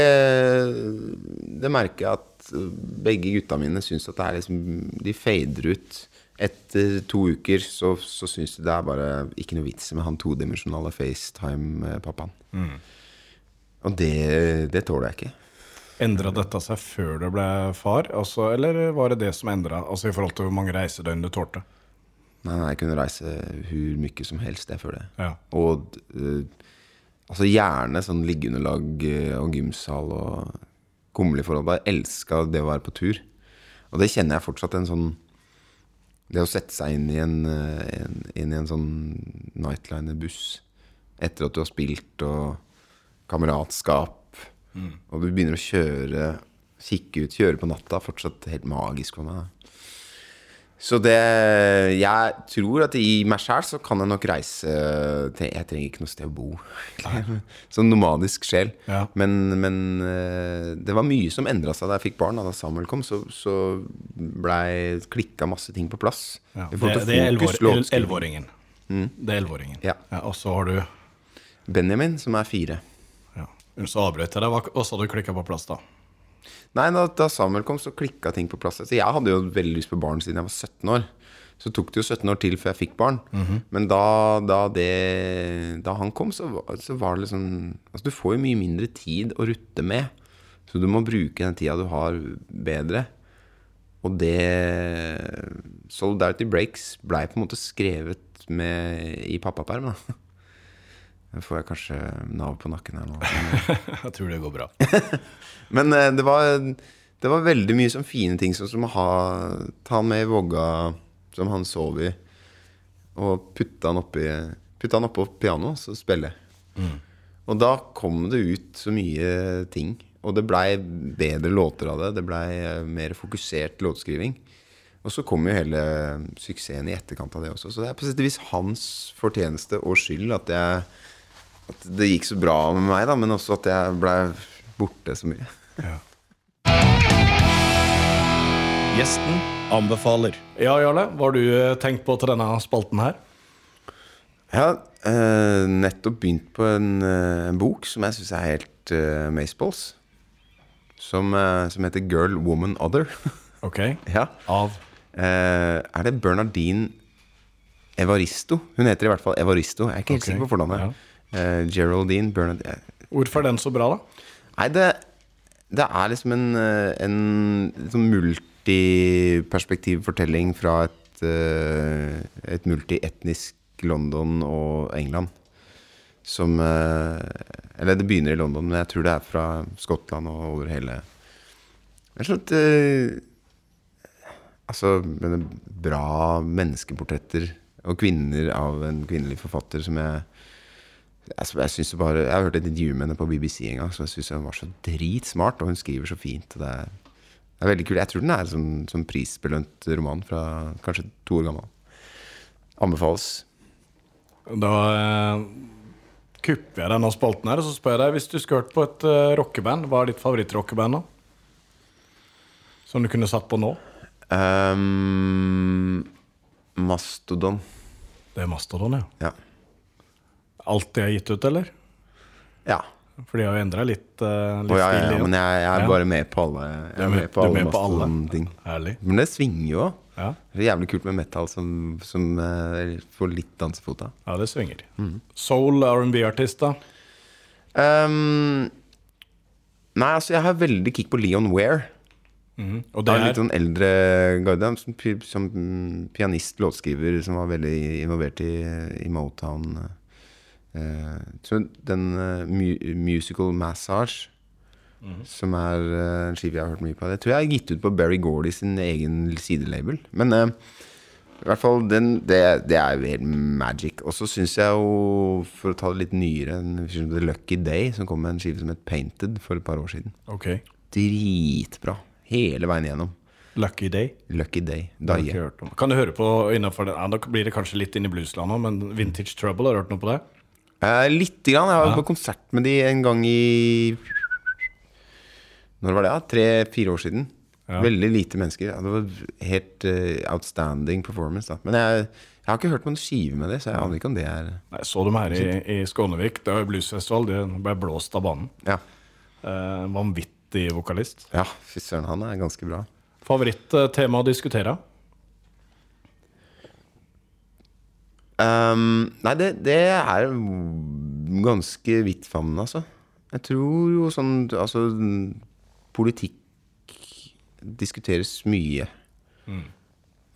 Det merker jeg at begge gutta mine syns at det er liksom De fader ut. Etter to uker så, så syns de det er bare ikke noe vits med han todimensjonale FaceTime-pappaen. Og det, det tåler jeg ikke. Endra dette seg før du ble far, altså, eller var det det som endra? Altså, I forhold til hvor mange reisedøgn du tålte? Nei, nei, jeg kunne reise hvor mye som helst, jeg føler det. Ja. Og eh, altså gjerne sånn liggeunderlag eh, og gymsal og kummerlige forhold. Jeg elska det å være på tur. Og det kjenner jeg fortsatt en sånn Det å sette seg inn i en, eh, en, inn i en sånn nightliner-buss etter at du har spilt og kameratskap, og du begynner å kjøre, kikke ut, kjøre på natta, fortsatt helt magisk for meg. Så det Jeg tror at i meg sjæl så kan jeg nok reise til Jeg trenger ikke noe sted å bo. Sånn nomadisk sjel. Ja. Men, men eh, det var mye som endra seg da jeg fikk barn. Da, Samuel kom, så, så blei klikka masse ting på plass. Ja. Det, det er elleveåringen. Mm. Det er elleveåringen. Ja. Og så har du Benjamin, som er fire. ja. Så avbrøt jeg deg. Hva sa du klikka på plass, da? Nei, da, da Samuel kom, så klikka ting på plass. Så jeg hadde jo veldig lyst på barn siden jeg var 17 år. Så tok det jo 17 år til før jeg fikk barn. Men da, da, det, da han kom, så, så var det liksom Altså, du får jo mye mindre tid å rutte med. Så du må bruke den tida du har, bedre. Og det Solidarity Breaks blei på en måte skrevet med, i pappaperm, da. Nå får jeg kanskje Nav på nakken her nå. Jeg tror det går bra. men eh, det var, det var veldig mye sånn fine ting, sånn som å ha, ta han med i vogga som han sov i, og putte han oppi Putte han oppå pianoet, så spille. Og da kom det ut så mye ting. Og det blei bedre låter av det. Det blei eh, mer fokusert låtskriving. Og så kom jo hele suksessen i etterkant av det også. Så det er på sett og vis hans fortjeneste og skyld at, jeg, at det gikk så bra med meg, da, men også at jeg blei borte så mye. Ja. Gjesten anbefaler. Ja, Jarle, hva har du eh, tenkt på til denne spalten her? Jeg har eh, nettopp begynt på en, eh, en bok som jeg syns er helt eh, maceballs. Som, eh, som heter Girl, Woman, Other. Ok. ja. Av Eh, er det Bernardine Evaristo? Hun heter i hvert fall Evaristo. Jeg er ikke helt okay. sikker på fornavnet. Eh, Geraldine Bernard... Hvorfor er den så bra, da? Nei, det, det er liksom en, eh, en sånn multiperspektivfortelling fra et, eh, et multietnisk London og England. Som eh, Eller det begynner i London, men jeg tror det er fra Skottland og over hele er sånn eh, Altså bra menneskeportretter og kvinner av en kvinnelig forfatter som jeg jeg, jeg, synes bare, jeg har hørt et intervju med henne på BBC en gang, så jeg syns hun var så dritsmart, og hun skriver så fint. Det, er, det er veldig kult. Jeg tror den er en sånn, sånn prisbelønt roman fra kanskje to år gammel. Anbefales. Da eh, kupper jeg denne spalten her, og så spør jeg deg hvis du skulle hørt på et uh, rockeband, hva er ditt favorittrockeband da? Som du kunne satt på nå? Um, Mastodon. Det er Mastodon, ja. Ja. Alt de har gitt ut, eller? ja. For de har jo endra litt, uh, litt oh, ja, ja, ja, men jeg, jeg er bare med på alle. Jeg er med- med på alle med på alle? Mastodon-ting. Herlig. Men det svinger jo. Ja. Det er jævlig kult med metal som, som uh, får litt dansefot av. ja, det svinger. Mm. Soul R&B-artist, da? Um, nei, altså jeg har veldig kick på Leon Ware. Og Det er en litt sånn eldre garde. Som, som mm, pianist, låtskriver, som var veldig involvert i, i Motown. Eh, så den eh, Musical Massage, som er eh, en skive jeg har hørt mye på Det tror jeg er gitt ut på Berry Gordy sin egen sidelabel. Men i hvert fall den, det, det er jo helt magic. Og så syns jeg jo, for å ta det litt nyere, en The Lucky Day, som kom med en skive som het Painted for et par år siden. Okay. Dritbra. Hele veien igjennom. Lucky Day? Lucky Day. Daie. Kan du høre på innafor den? Ja, da blir det kanskje litt inn i bluesland òg, men Vintage Trouble, har du hørt noe på det? Eh, Lite grann. Jeg var på konsert med de en gang i Når var det? ja? Tre-fire år siden. Ja. Veldig lite mennesker. Ja, det var helt eh, outstanding performance. da Men jeg, jeg har ikke hørt på en skive med det, så jeg aner ikke om det er Nei, jeg så dem her i, i Skånevik. Det var jo bluesfestival. De ble blåst av banen. Ja, Eh, vanvittig vokalist. ja fy søren, han er ganske bra. Favorittema å diskutere? Ehm, nei, det, det er ganske vidtfavnende, altså. Jeg tror jo sånn Altså, politikk diskuteres mye.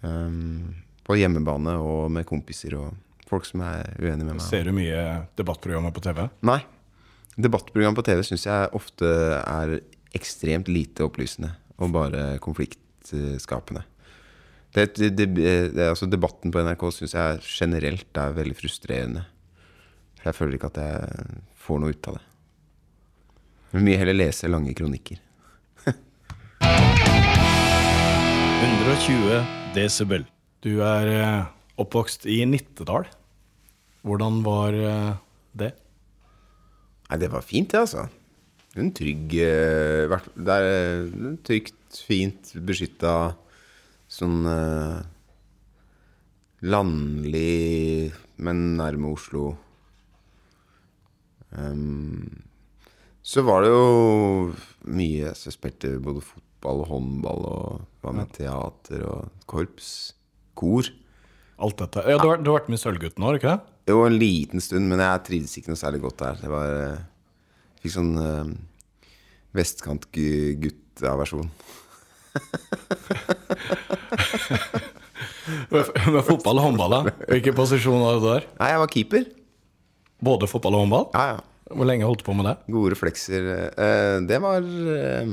Ehm, på hjemmebane og med kompiser og folk som er uenige med meg. Ser du mye debattprogrammer på TV? Nei. Debattprogram på TV syns jeg ofte er ekstremt lite opplysende og bare konfliktskapende. Det, det, det, altså debatten på NRK syns jeg generelt er veldig frustrerende. For jeg føler ikke at jeg får noe ut av det. Jeg vil mye heller lese lange kronikker. 120 desibel. Du er eh, oppvokst i Nittedal. Hvordan var eh, det? Nei, det var fint, det, altså. En trygg eh, Det er trygt, fint, beskytta sånn uh, Landlig, men nærme Oslo. Um, så var det jo mye Så jeg spilte både fotball og håndball og var med ja. teater og korps. Kor. Alt dette. Ja, du, har, du har vært med i Sølvgutten nå, ikke det? Jo, en liten stund, men jeg trivdes ikke noe særlig godt der. Det var eh, Fikk sånn uh, vestkantgutt-aversjon. Med, fotball og håndball, da? Hvilken posisjon var du der? Nei, jeg var keeper. Både fotball og håndball? Ja, ja. Hvor lenge holdt du på med det? Gode reflekser. Eh, det var eh,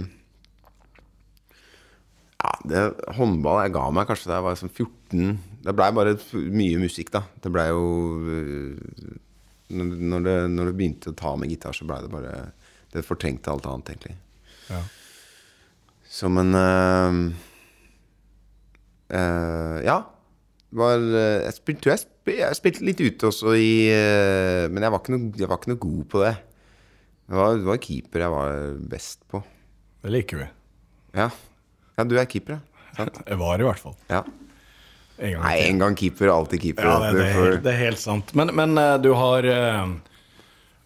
Ja, det, håndball jeg ga meg kanskje da jeg var sånn 14 Det blei bare mye musikk, da. Det blei jo eh, når, det, når det begynte å ta med gitar, så blei det bare Det fortrengte alt annet, egentlig. Ja. Som en uh, uh, Ja. Var, eh, jeg, spilte, tror jeg, spil, jeg spilte litt ute også i uh, Men jeg var, noe, jeg var ikke noe god på det. Det var, det var keeper jeg var best på. Det liker vi. Ja, ja du er keeper, ja. Sant? Jeg var i hvert fall. Ja. En gang Nei, en gang keeper, alltid keeper. Ja, det, det, er, helt- det er helt sant. Men, men du har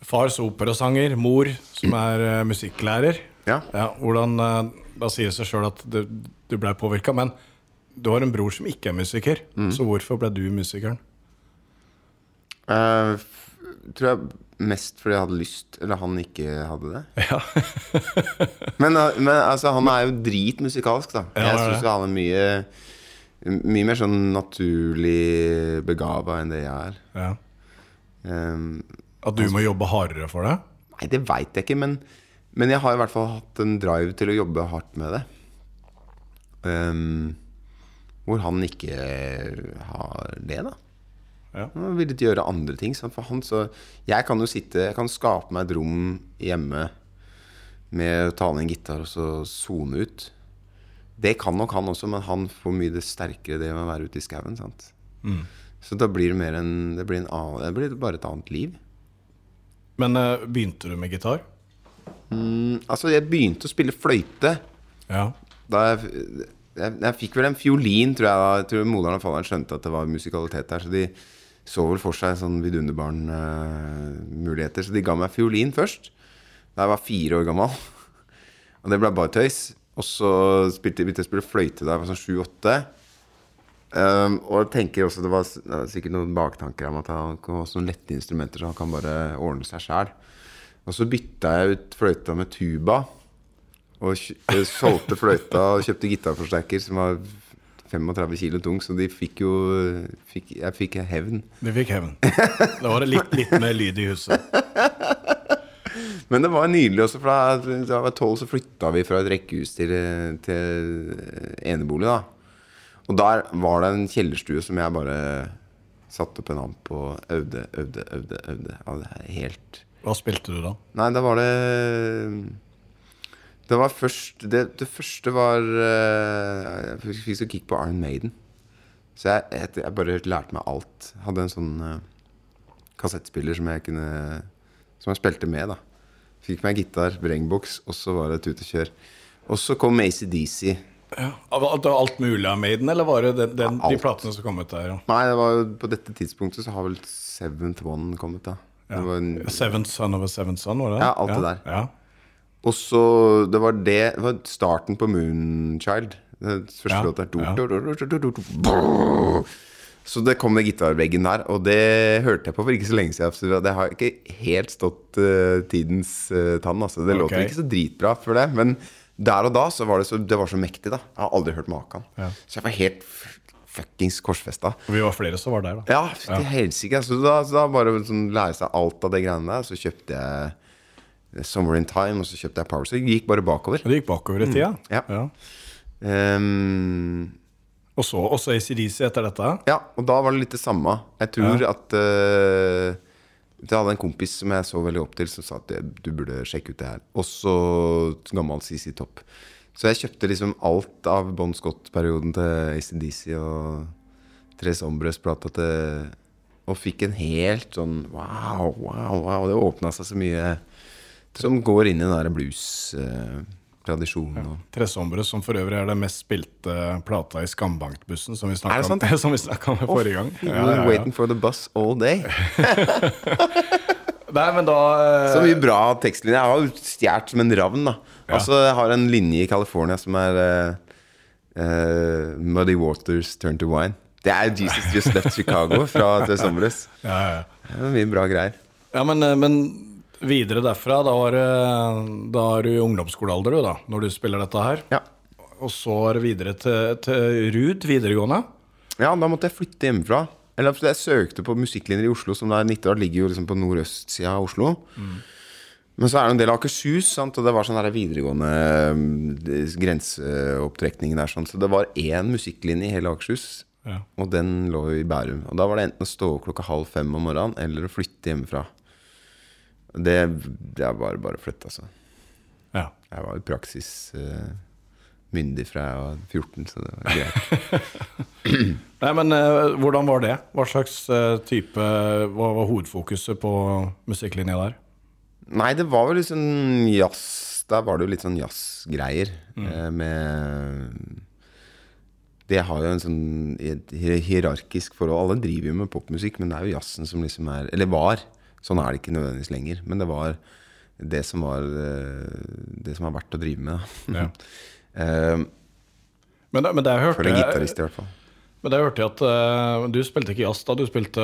fars operasanger, mor som er musikklærer. Ja. hvordan, eh, Da sier det seg sjøl at du, du ble påvirka, men du har en bror som ikke er musiker. Mm. Så hvorfor ble du musikeren? Uh, tror jeg mest fordi jeg hadde lyst, eller han ikke hadde det. Ja. Men, eh, men altså, han er jo dritmusikalsk, da. Ja, jeg syns han er mye Mye mer sånn naturlig begava enn det jeg er. ja. Um, At du må jobbe hardere for det? Nei, det veit jeg ikke, men, men jeg har i hvert fall hatt en drive til å jobbe hardt med det. Um, hvor han ikke har det, da. Ja. Han vil ikke gjøre andre ting. Så for han så Jeg kan jo sitte Jeg kan skape meg et rom hjemme med å ta ned en gitar og så sone ut. Det kan nok han også, men han får mye det sterkere det med å være ute i skauen. Mm. Så da blir det mer en Det blir, en annen, det blir bare et annet liv. Men eh, begynte du med gitar? Altså, jeg begynte å spille fløyte Ja. da jeg, jeg, jeg fikk vel en fiolin, tror jeg. da Jeg tror Moderen og faderen skjønte at det var musikalitet der. Så de så vel for seg sånn vidunderbarn-muligheter. så de ga meg fiolin først, da jeg var fire år gammel. Og det ble bare tøys. Og så spilte, begynte jeg å spille fløyte da jeg var sånn sju-åtte. Um, og jeg tenker også det var, det var sikkert noen baktanker om at han kan ha sånne lette instrumenter, så han kan bare ordne seg sjæl. Og så bytta jeg ut fløyta med tuba. Og eh, solgte fløyta og kjøpte gitarforsterker som var 35 kilo tung, så de fikk jo fikk, Jeg fikk hevn. Du fikk hevn. Da var det litt, litt mer lyd i huset. Men det var nydelig også, for da jeg var tolv, så flytta vi fra et rekkehus til, til enebolig. da Og der var det en kjellerstue som jeg bare satte opp en amp på og øvde, øvde, øvde. øvde. Ja, det er helt Hva spilte du da? Nei, da var det Det var først Det, det første var eh, Jeg fikk så kick på Iron Maiden. Så jeg, jeg, jeg bare lærte meg alt. Hadde en sånn uh, kassettspiller som jeg kunne Som jeg spilte med, da. Fikk meg gitar, vrengboks, og så var det tut og kjør. Og så kom ACDC. Ja. Var alt mulig av Maiden, eller var det den, den, de platene som kom ut der? Ja. Nei, det var jo på dette tidspunktet så har vel Seventh One kommet, da. Var en, Seventh Son of a Seventh Son, var det det? Ja, alt det der. Ja. Og så Det var det var starten på Moonchild. Det første Ja, låt der. ja. Du- du- du- du- du- du- Så det kom den gitarveggen der, og det hørte jeg på for ikke så lenge siden. Så det har ikke helt stått uh, tidens uh, tann. Altså. Det okay. låter ikke så dritbra for det, men der og da så var det så, det var så mektig. da Jeg har aldri hørt maken. Så jeg var helt fuckings korsfesta. Vi var flere som var der, da. Ja, til helsike. Så, da, så da bare sånn, lære seg alt av det greiene der. Så kjøpte jeg Summer in Time, og så kjøpte jeg Power. Så det gikk bare bakover. Det gikk bakover i tida. Ja. Ehm, Og så også ACDC etter dette. ja, og da var det litt det samme. Jeg tror at uh, Jeg hadde en kompis som jeg så veldig opp til, som sa at du burde sjekke ut det her. Også gammel CC Topp. Så jeg kjøpte liksom alt av Bon Scott-perioden til ACDC og Tres Ombres-plata til Og fikk en helt sånn wow, wow, wow. Det åpna seg så mye som går inn i den der blues-tradisjonen. Ja. Tres Ombres, som for øvrig er den mest spilte plata i Skambankbussen, som vi snakka det om, som vi snakket om forrige gang. We were Waiting for the bus all day. Nei, men da uh... Så mye bra tekstlinjer. Jeg har jo stjålet som en ravn, da. Ja. Altså, jeg har en linje i California som er uh, eh, Muddy Waters Turn to Wine. Det er Jesus Just Left Chicago fra Tres Hombres. ja, ja. Det er mye bra greier. ja, men, men videre derfra, da var Da er du i ungdomsskolealder, du, da, når du spiller dette her. Ja. Og så er det videre til, til Rud videregående. ja, da måtte jeg flytte hjemmefra. Eller jeg søkte på musikklinjer i Oslo, som er Nittedal ligger jo liksom på nordøstsida av Oslo. Men så er det en del av Akershus, sant? og det var sånn der videregående mm, grenseopptrekning der. Sånn. Så det var én musikklinje i hele Akershus, Ja. og den lå i Bærum. Og da var det enten å stå opp klokka halv fem om morgenen, eller å flytte hjemmefra. Det, det er bare, bare å flytte, altså. Ja. Jeg var i praksis eh, myndig fra jeg var 14, så det var greit. Nei, men uh, hvordan var det? Hva slags uh, type Hva var hovedfokuset på musikklinja der? Nei, det var jo litt sånn jazz Der var det jo litt sånn jazzgreier. eh, Med det har jo en sånn et hierarkisk forhold. Alle driver jo med popmusikk, men det er jo jazzen som liksom er Eller var. Sånn er det ikke nødvendigvis lenger. Men det var det som var Det som har vært å drive med. da. Ja. Eh, Men, det- men det hørte For en jeg gitarist, i hvert fall. Men det hørte jeg at uh, du spilte ikke jazz da, du spilte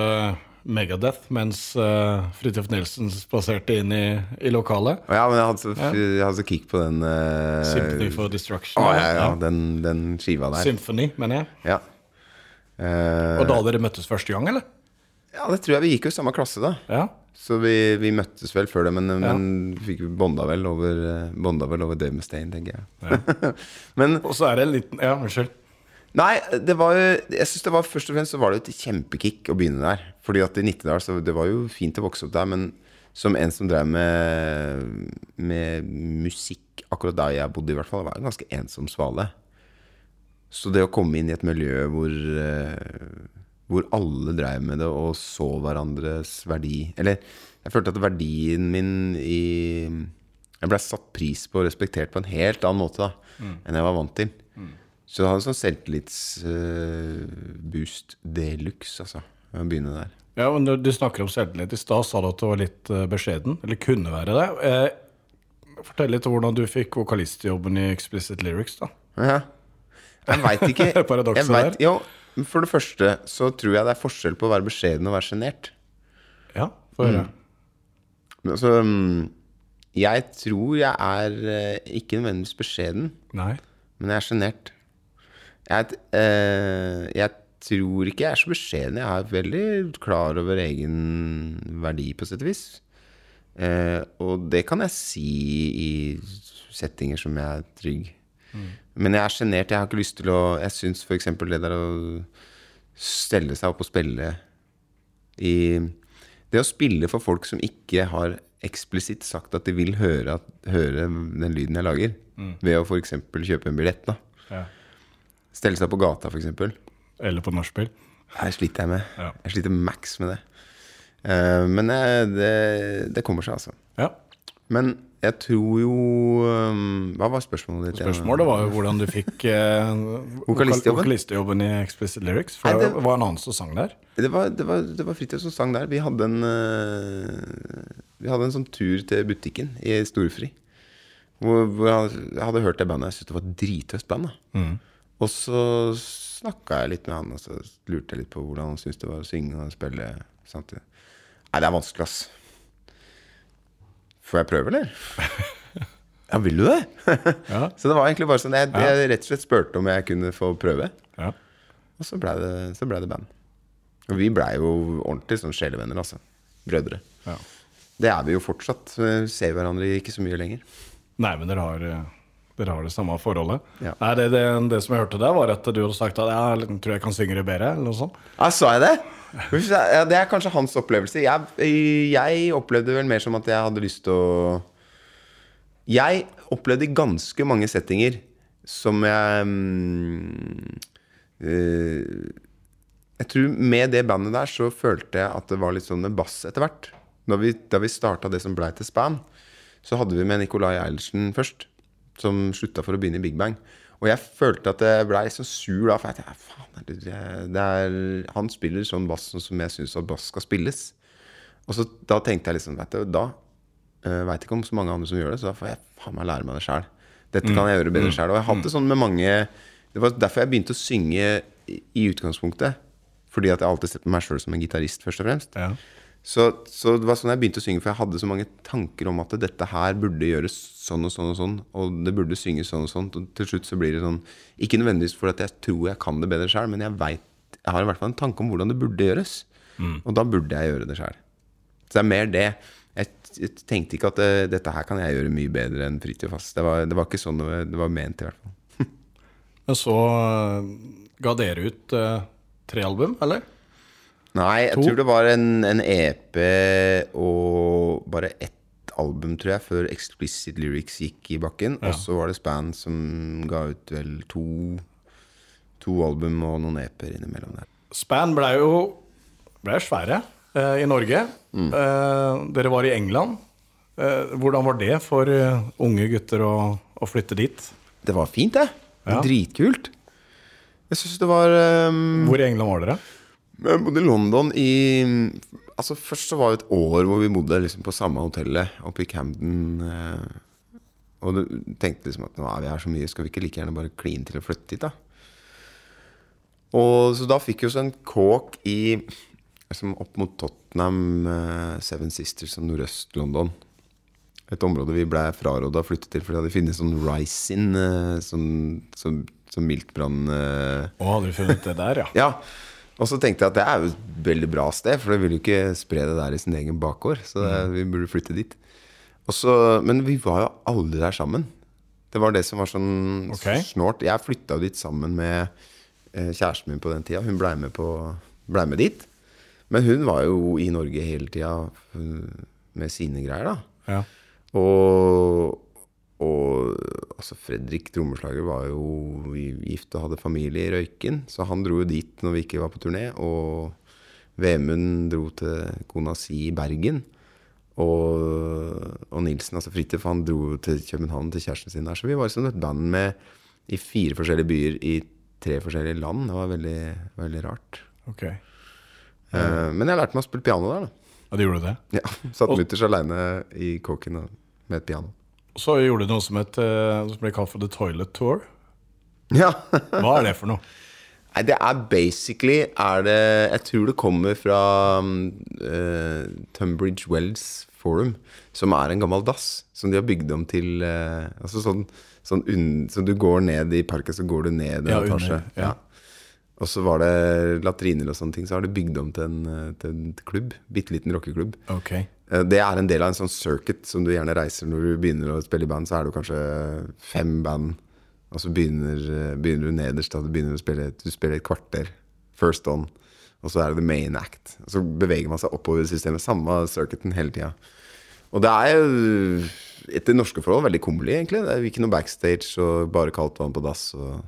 Megadeth, mens uh, Fridtjof Nelson spaserte inn i, i lokalet. Ja, men jeg hadde så, jeg hadde så kick på den uh, Symphony for Destruction. Å, ja, ja, ja, den, den skiva der. Symphony, mener jeg. Ja. Uh, Og da dere møttes første gang, eller? ja, det tror jeg vi gikk jo i samme klasse, da. Ja. Så vi, vi møttes vel før det, men, men fikk bonda vel over eh, Bonda vel over Dave Mustaine, tenker jeg. men Og så er det en liten Ja, unnskyld. Nei, det var jo Jeg synes det var først og fremst så var det et kjempekick å begynne der. Fordi at i Nittedal så det var jo fint å vokse opp der, men som en som drev med, med musikk akkurat der jeg bodde, i hvert fall, var en ganske ensom svale. Så det å komme inn i et miljø hvor, eh, hvor alle dreiv med det og så hverandres verdi Eller jeg følte at verdien min i Jeg blei satt pris på og respektert på en helt annen måte da enn jeg var vant til. Så det hadde en sånn selvtillitsboost de luxe, altså. Å begynne der. Ja, men du, du snakker om selvtillit. I stad sa du at du var litt eh, beskjeden, eller kunne være det. Eh, fortell litt om hvordan du fikk vokalistjobben i Explicit Lyrics, da. Ja. Jeg veit ikke. Paradokset Jeg vet- Jo, for det første så tror jeg det er forskjell på å være beskjeden og være sjenert. Ja, få høre. Men Altså, mm, jeg tror jeg er eh, ikke nødvendigvis beskjeden, Nei. men jeg er sjenert. Jeg, eh, jeg tror ikke jeg er så beskjeden. Jeg er veldig klar over egen verdi, på sett og vis. Eh, og det kan jeg si i settinger som jeg er trygg. Men jeg er sjenert. Jeg har ikke lyst til å Jeg syns f.eks. det der å stelle seg opp og spille i Det å spille for folk som ikke har eksplisitt sagt at de vil høre, at, høre den lyden jeg lager, ved å f.eks. kjøpe en billett, da. Ja. Stelle seg på gata, f.eks. Eller på nachspiel. Her sliter jeg med. Ja. Jeg sliter max med det. Uh, men eh, det, det kommer seg, altså. Ja. Men jeg tror jo um, Hva var spørsmålet ditt? Spørsmålet var jo hvordan du fikk eh, Vokalistjobben? vokalistjobben i Explicit Lyrics. For Nei, det- var en annen som sang der. Det var, det var, det var Fridtjof som sang der. Vi hadde en uh, Vi hadde en sånn tur til butikken i Storfri. Hvor, hvor jeg hadde hørt det bandet. Jeg syntes det var et drittøft band. da Og så snakka jeg litt med han, og så lurte jeg litt på hvordan han syntes det var å synge og spille samtidig. Nei, det er vanskelig, ass. Får jeg prøve, eller? ja, vil du det? Ja. Så det var egentlig bare sånn Jeg, jeg rett og slett spurte om jeg kunne få prøve. Ja. Og så blei det, så ble det band. Og vi blei jo ordentlig sånn sjelevenner, altså. Brødre. Ja. Det er vi jo fortsatt. Vi ser hverandre ikke så mye lenger. Nei, men dere har, dere har det samme forholdet. Ja. Nei, det, det, det som jeg hørte der, var at du hadde sagt at jeg tror jeg kan synge det bedre, eller noe sånt. Ja, sa jeg det? Det er kanskje hans opplevelse. Jeg, jeg opplevde vel mer som at jeg hadde lyst til å Jeg opplevde ganske mange settinger som jeg eh, Jeg tror med det bandet der så følte jeg at det var litt sånn med bass etter hvert. Da vi, da vi starta det som blei til Span, så hadde vi med Nicolai Eilertsen først. Som slutta for å begynne i Big Bang. Og jeg følte at jeg blei så sur da. For jeg tenkte, faen, det, det er, han spiller sånn bass som jeg syns at bass skal spilles. Og så da tenkte jeg liksom vet du, Da uh, veit ikke om så mange andre som gjør det, så da får jeg faen meg lære meg det sjæl. Dette kan jeg gjøre bedre sjæl. Og jeg hadde sånn med mange Det var derfor jeg begynte å synge i, i utgangspunktet. Fordi at jeg alltid sett på meg sjøl som en gitarist, først og fremst. Ja. Så, så det var sånn jeg begynte å synge, for jeg hadde så mange tanker om at dette her burde gjøres sånn og sånn og sånn, og det burde synges sånn og sånn. Og til slutt så blir det sånn Ikke nødvendigvis fordi jeg tror jeg kan det bedre sjøl, men jeg vet, jeg har i hvert fall en tanke om hvordan det burde gjøres. Og da burde jeg gjøre det sjøl. Så det er mer det. Jeg, jeg tenkte ikke at det, dette her kan jeg gjøre mye bedre enn Fridtjof Fast. Det var, det var ikke sånn det det var ment, i hvert fall. Men så eh, ga dere ut eh, tre album, eller? Nei, jeg To? tror det var en, en EP og bare ett album, tror jeg, før Explicit Lyrics gikk i bakken. Og så var det Span som ga ut vel to, to album og noen EP-er innimellom der. Span ble jo ble svære eh, i Norge. Eh, dere var i England. Eh, hvordan var det for eh, unge gutter å, å flytte dit? Det var fint, det. Ja. Dritkult. Jeg syns det var um... Hvor i England var dere? Jeg bodde i London i Altså Først så var det et år hvor vi bodde liksom på samme hotellet oppe i Camden. Eh, og du tenkte liksom at nå er vi her så mye, skal vi ikke like gjerne bare kline til å flytte dit, da? Og Så da fikk vi oss en kåk i liksom opp mot Tottenham, eh, Seven Sisters, og nordøst-London. Et område vi ble fraråda å flytte til, for det hadde funnet sånn Rising, eh, sånn, sånn, sånn miltbrann... Eh, Å, hadde du funnet det der, ja? ja. Og så tenkte jeg at det er jo et veldig bra sted, for det vil jo ikke spre det der i sin egen bakgård. Så det, vi burde flytte dit. Så, men vi var jo aldri der sammen. Det var det som var sånn okay. snålt. Jeg flytta jo dit sammen med eh, kjæresten min på den tida. Hun blei med, ble med dit. Men hun var jo i Norge hele tida eh, med sine greier, da. ja. Og, og altså Fredrik trommeslager var jo gift og hadde familie i Røyken, så han dro jo dit når vi ikke var på turné. Og Vemund dro til kona si i Bergen. Og, og Nilsen, altså Fridtjof, han dro til København til kjæresten sin der. Så vi var liksom et band med i fire forskjellige byer i tre forskjellige land. Det var veldig, veldig rart. Ok. Eh, men jeg lærte meg å spille piano der, da. Ja, du gjorde det? Ja, Satt mutters aleine i kåken med et piano. Så gjorde du noe som, het, eh, som ble kalt for The Toilet Tour. Ja Hva er det for noe? Nei, det er basically er det, Jeg tror det kommer fra eh, Tunbridge Wells Forum, som er en gammel dass som de har bygd om til uh, Altså sånn, sånn un, Så du går ned i parken, så går du ned en Ja, etasje. ja. Og så var det latriner og sånne ting, så har de bygd om til en, til en klubb. Bitte liten rockeklubb. Ok. Eh, Det er en del av en sånn circuit som du gjerne reiser når du begynner å spille i band. Så er det kanskje fem band, og så begynner, eh, begynner du nederst. Da du begynner å spille Du spiller et kvarter. First on. Og så er det the main act. Og så beveger man seg oppover i systemet. Samme circuiten hele tida. Og det er jo etter norske forhold veldig kummerlig, egentlig. Det er ikke noe backstage og bare kaldt vann på dass. Og,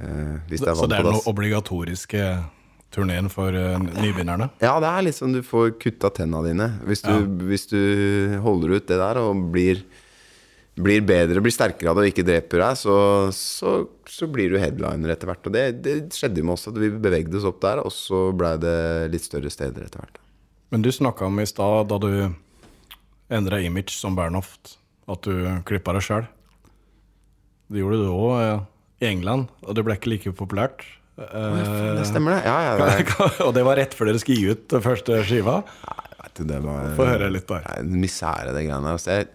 eh, hvis det er Så det er noe obligatoriske turneen for eh, nybegynnerne? Ja, det er sånn du får kutta tenna dine. Hvis du, Ja. hvis du holder ut det der og blir, blir bedre, blir sterkere av det og ikke dreper deg, så, så, så blir du headliner etter hvert. Og det, det skjedde med oss at vi bevegde oss opp der, og så blei det litt større steder etter hvert. Men du snakka om i stad, da du endra image som Bernhoft, at du klippa deg sjøl. Det gjorde du òg eh, i England, og det ble ikke like populært. Det stemmer, det. Ja, ja, det, og det var rett før dere skulle gi ut første skiva. Få høre litt der. Er misere, det greiene der. Jeg,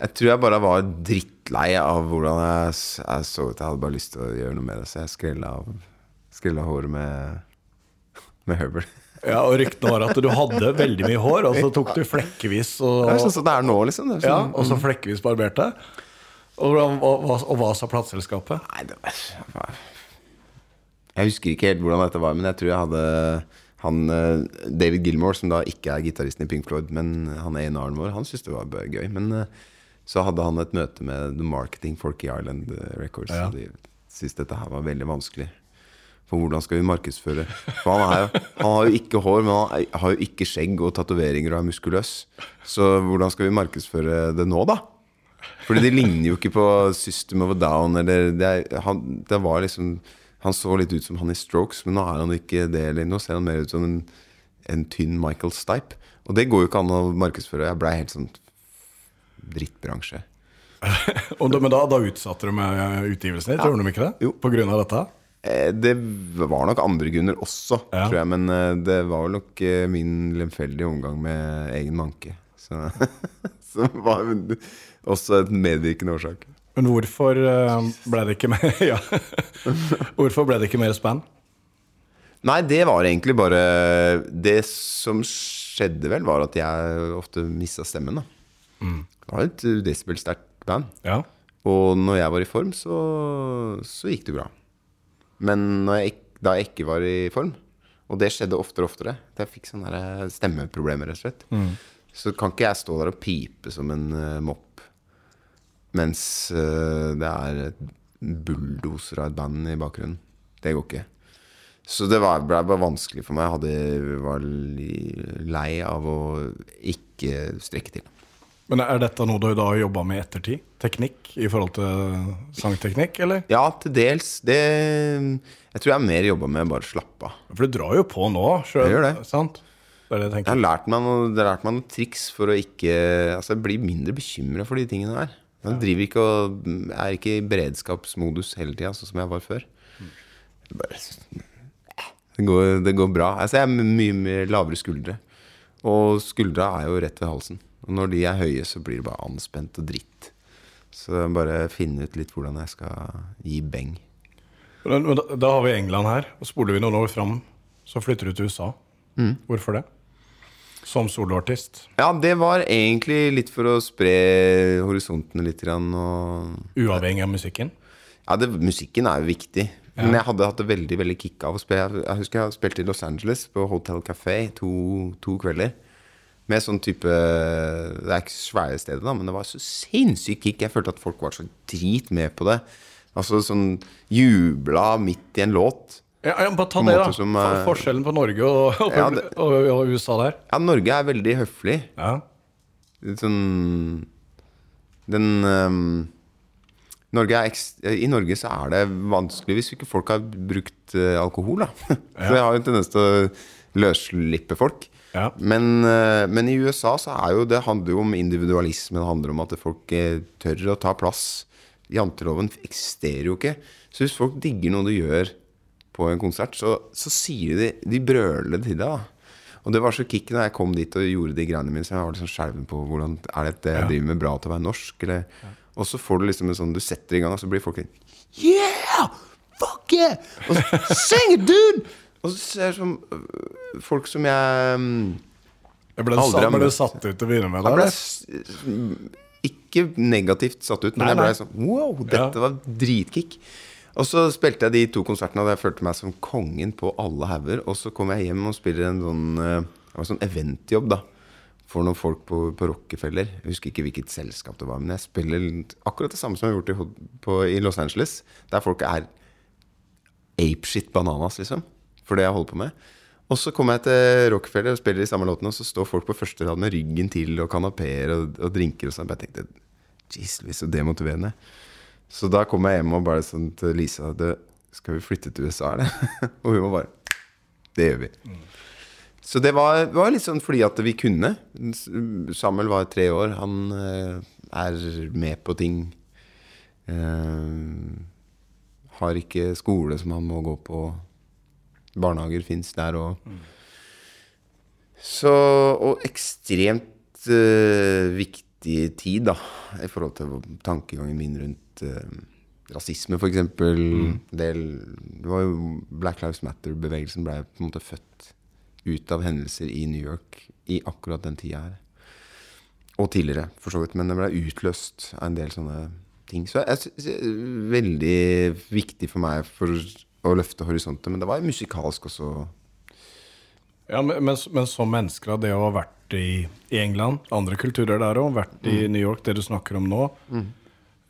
jeg tror jeg bare var drittlei av hvordan jeg, jeg så ut. Jeg hadde bare lyst til å gjøre noe med det, så jeg skrella av Skrella håret med, med høvel. Ja, Og ryktene var at du hadde veldig mye hår, og så tok du flekkevis og, Det er sånn som det er nå, liksom. Er ja, sånn, og så flekkevis barberte. Og, og, og, og hva sa plateselskapet? Nei, det var Jeg husker ikke helt hvordan dette var, men jeg tror jeg hadde han eh, David Gilmore, som da ikke er gitaristen i Pink Floyd, men han A&R-en vår, han syntes det var gøy. Men eh, så hadde han et møte med The Marketing Forky Island eh, Records, Ja. de syntes dette her var veldig vanskelig. For hvordan skal vi markedsføre? For han, jo, han har jo ikke hår, men han har jo ikke skjegg og tatoveringer og er muskuløs. Så hvordan skal vi markedsføre det nå, da? Fordi det ligner jo ikke på System of a Down. Eller det, han, det var liksom Han så litt ut som han i Strokes, men nå er han ikke det. lenger. nå ser han mer ut som en, en tynn Michael Stipe. Og det går jo ikke an å markedsføre. Jeg blei helt sånn drittbransje. Men da, da utsatte de med utgivelsen din, tror de ikke det? Jo. På grunn av dette? Eh, Det var nok andre grunner også, Ja. tror jeg. Men eh, det var nok eh, min lemfeldige omgang med egen manke. Som var også et medvirkende årsak. Men hvorfor eh, ble det ikke mer ja. Hvorfor ble det ikke mer spenn? Nei, det var egentlig bare Det som skjedde, vel, var at jeg ofte mista stemmen. da Det var et desibelsterkt band. Ja. Og når jeg var i form, så, så gikk det bra. Men når jeg, da jeg ikke var i form, og det skjedde oftere og oftere da Jeg fikk sånne stemmeproblemer, rett og slett. Så kan ikke jeg stå der og pipe som en eh, mopp mens eh, det er bulldoser av et band i bakgrunnen. Det går ikke. Så det var, ble bare vanskelig for meg. Jeg var lei av å ikke strekke til. Men er dette noe du da har jobba med i ettertid? Teknikk i forhold til sangteknikk, eller? Ja, til dels. Det Jeg tror jeg har mer jobba med bare å slappe av. For du drar jo på nå sjøl. Det. Sant? Det det jeg Jeg har lært meg noe, det har lært meg noen triks for å ikke Altså, jeg blir mindre bekymra for de tingene der. Jeg driver ikke og er ikke i beredskapsmodus hele tida, sånn som jeg var før. Det, går, det går bra. Altså, jeg har mye, mye lavere skuldre. Og skuldra er jo rett ved halsen. Og når de er høye, så blir det bare anspent og dritt. Så bare finne ut litt hvordan jeg skal gi beng. Da, da har vi England her, og spoler vi noen år fram, så flytter du til USA. Mm. Hvorfor det? Som soloartist. Ja, det var egentlig litt for å spre horisontene litt. Grann, og Uavhengig av musikken. Ja, det, musikken er jo viktig. Men jeg hadde hatt det veldig veldig kick av å spille. Jeg, husker jeg spilte i Los Angeles, på Hotel Café, to, to kvelder. Med sånn type Det er ikke svære stedet, da, men det var så sinnssykt kick. Jeg følte at folk var så drit med på det. Altså sånn jubla midt i en låt. Ja, ja, bare ta det, da. som, eh, Forskjellen på Norge og, og, Ja, det- og, og USA der. Ja, Norge er veldig høflig. Ja. Litt Sånn Den um, Norge ekst- I Norge så er det vanskelig hvis ikke folk har brukt uh, alkohol, da. så jeg har jo en tendens til å løsslippe folk. Ja. Men, uh, men i USA så er jo det handler jo om individualisme. Det handler om at folk eh, tør å ta plass. Janteloven eksisterer jo ikke. Så hvis folk digger noe du gjør på en konsert, så, så sier de De brøler til deg. da Og det var så kick da jeg kom dit og gjorde de greiene mine. Så jeg var liksom skjelven på hvordan Er dette jeg driver med bra til å være norsk, eller Og så får du liksom en sånn Du setter i gang, og så blir folk litt Yeah! Fuck yeah! Og så, Sing it, dude! Og så ser jeg som øh, folk som jeg mm, Jeg ble, satt, ble satt ut til å begynne med? jeg ble ikke negativt satt ut, men Nei, jeg ble sånn Wow, dette Ja. var dritkick. Og så spilte jeg de to konsertene, og jeg følte meg som kongen på alle hauger. Og så kom jeg hjem og spiller en sånn eh, en sånn eventjobb, da. For noen folk på, på Rockefeller. Jeg husker ikke hvilket selskap det var, men jeg spiller akkurat det samme som jeg har gjort i, på, i Los Angeles. Der folk er apeshit bananas, liksom. For det jeg holder på med. Og så kommer jeg til Rockefeller og spiller de samme låtene, og så står folk på første rad med ryggen til og kanapeer og, og drinker og sånn. Jeg tenkte Jeez, så demotiverende. Så da kom jeg hjem og bare sånn til Lisa det, Skal vi flytte til USA, eller? og hun var bare Det gjør vi. Så det var, var litt sånn fordi at vi kunne. Samuel var tre år. Han eh, er med på ting. Uh, har ikke skole som han må gå på. Barnehager fins der òg. Så Og ekstremt uh, viktig tid, da, i forhold til tankegangen min rundt eh, rasisme, f.eks. Mm. Del, det var jo Black Lives Matter-bevegelsen ble på en måte født ut av hendelser i New York i akkurat den tida her. Og tidligere, for så vidt. Men det ble utløst av en del sånne ting. Så jeg synes det er veldig viktig for meg for å løfte horisonten. Men det var musikalsk også. Ja, men, men, men som mennesker, det å ha vært i, i England, andre kulturer der òg, vært Mm. i New York, det du snakker om nå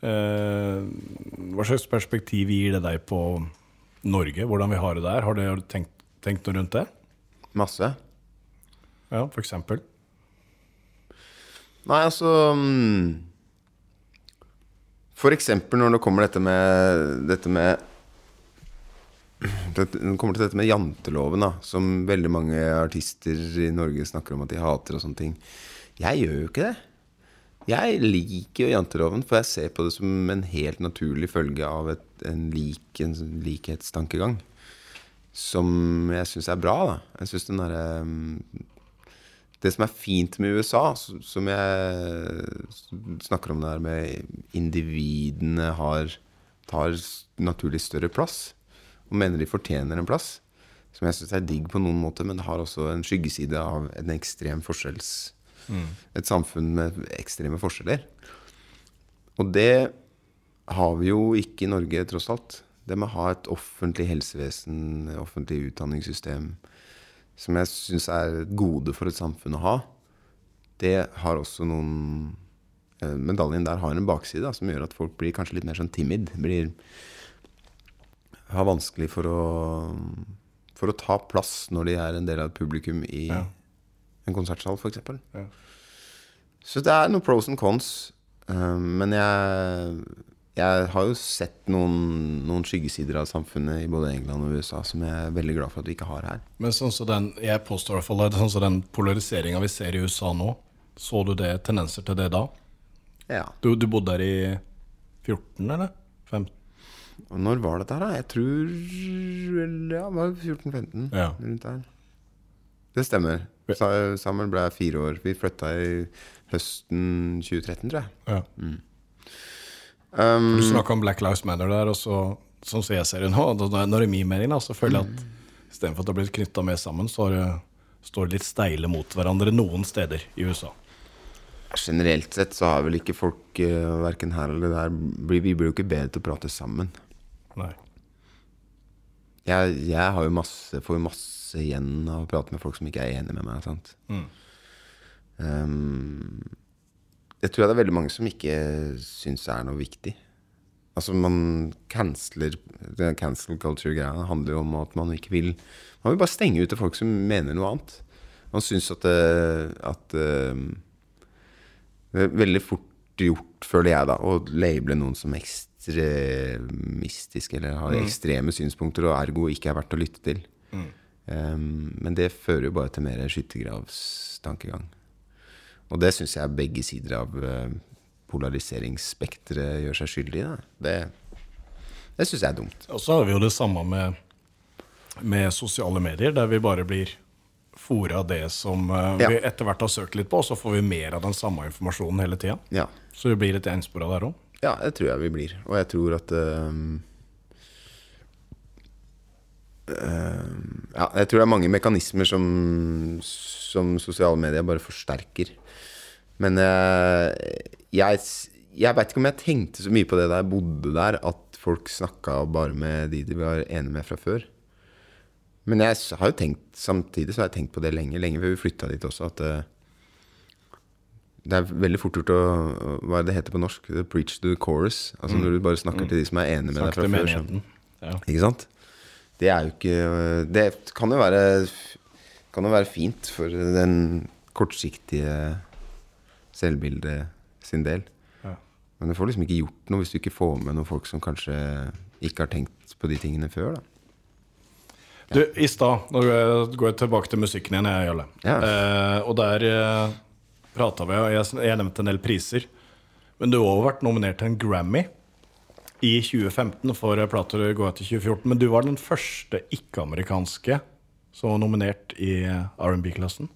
eh, Hva slags perspektiv gir det deg på Norge, hvordan vi har det der? Har du har du tenkt, tenkt noe rundt det? Masse. Ja, for eksempel? Nei, altså mm, For eksempel når det kommer dette med Dette med det kommer til dette med janteloven, da, som veldig mange artister i Norge snakker om at de hater og sånne ting. Jeg gjør jo ikke det. Jeg liker jo janteloven, for jeg ser på det som en helt naturlig følge av et, en, lik, en likhetstankegang. Som jeg syns er bra, da. Jeg synes den derre mm, det som er fint med USA, som jeg snakker om det her med individene har, tar naturlig større plass, og mener de fortjener en plass, som jeg syns er digg på noen måte, men det har også en skyggeside av en ekstrem forskjells... Et samfunn med ekstreme forskjeller. Og det har vi jo ikke i Norge, tross alt. Det med å ha et offentlig helsevesen, offentlig utdanningssystem, som jeg syns er et gode for et samfunn å ha, det har også noen eh, Medaljen der har en bakside da, som gjør at folk blir kanskje litt mer sånn timid. Blir, har vanskelig for å, for å ta plass når de er en del av et publikum i Ja. en konsertsal, f.eks. Ja. Så det er noen pros and cons. eh, men jeg, jeg har jo sett noen, noen skyggesider av samfunnet i både England og USA som jeg er veldig glad for at vi ikke har her. Men sånn som den, jeg påstår i hvert fall sånn som den polariseringa vi ser i USA nå, så du det tendenser til det da? Ja. Du, du bodde der i 14, eller? 15? Og når var dette her, da? Jeg tror Ja, det var 14-15. Ja. Rundt der. Det stemmer. Sa- Samuel ble fire år. Vi flytta i høsten 2013, tror jeg. Ja. Um, Du snakka om Black Lives Matter der, og så, sånn som jeg ser det nå, når det er min mening, da, så føler jeg at istedenfor at det har blitt knytta mer sammen, så det- står det litt steile mot hverandre noen steder i USA. generelt sett så har vel ikke folk, uh, verken her eller der Vi blir jo ikke bedre til å prate sammen. Nei. Jeg, jeg har jo masse, får jo masse igjen av å prate med folk som ikke er enig med meg. Sant? Um, jeg tror det er veldig mange som ikke syns det er noe viktig. Altså Man canceler den Cancel culture-greia handler jo om at man ikke vil Man vil bare stenge ute folk som mener noe annet. Man syns at, det, at eh, det er veldig fort gjort, føler jeg, da, å label noen som ekstremistisk eller har ekstreme synspunkter og ergo ikke er verdt å lytte til. Um, men det fører jo bare til mer skyttergravstankegang. Og det syns jeg begge sider av uh, polariseringsspekteret gjør seg skyldig i. da. Det, det syns jeg er dumt. Og så har vi jo det samme med, med sosiale medier, der vi bare blir fora av det som eh, Ja. vi etter hvert har søkt litt på, og så får vi mer av den samme informasjonen hele tida. Ja. Så det blir litt enspora der òg. Ja, det tror jeg vi blir. Og jeg tror at um, um, Ja, jeg tror det er mange mekanismer som, som sosiale medier bare forsterker. Men uh, jeg, jeg veit ikke om jeg tenkte så mye på det da jeg bodde der, at folk snakka bare med de de var enige med fra før. Men jeg har jo tenkt samtidig så har jeg tenkt på det lenge, lenge før vi flytta dit også, at uh, det er veldig fort gjort å Hva er det heter på norsk? The preach to the chorus. Altså når du bare snakker til de som er enige med deg fra før. Ja. Ikke sant? Det er jo ikke Det kan jo være Kan jo være fint for den kortsiktige selvbildet sin del. Ja. Men du får liksom ikke gjort noe hvis du ikke får med noen folk som kanskje ikke har tenkt på de tingene før. da Du, I stad Nå går jeg- tilbake til musikken igjen, jeg, Jarle. Ja. Eh, og der eh, prata vi, og jeg, jeg nevnte en del priser. Men du har også vært nominert til en Grammy i 2015 for plater gå etter 2014. Men du var den første ikke-amerikanske som var nominert i R&B-klassen.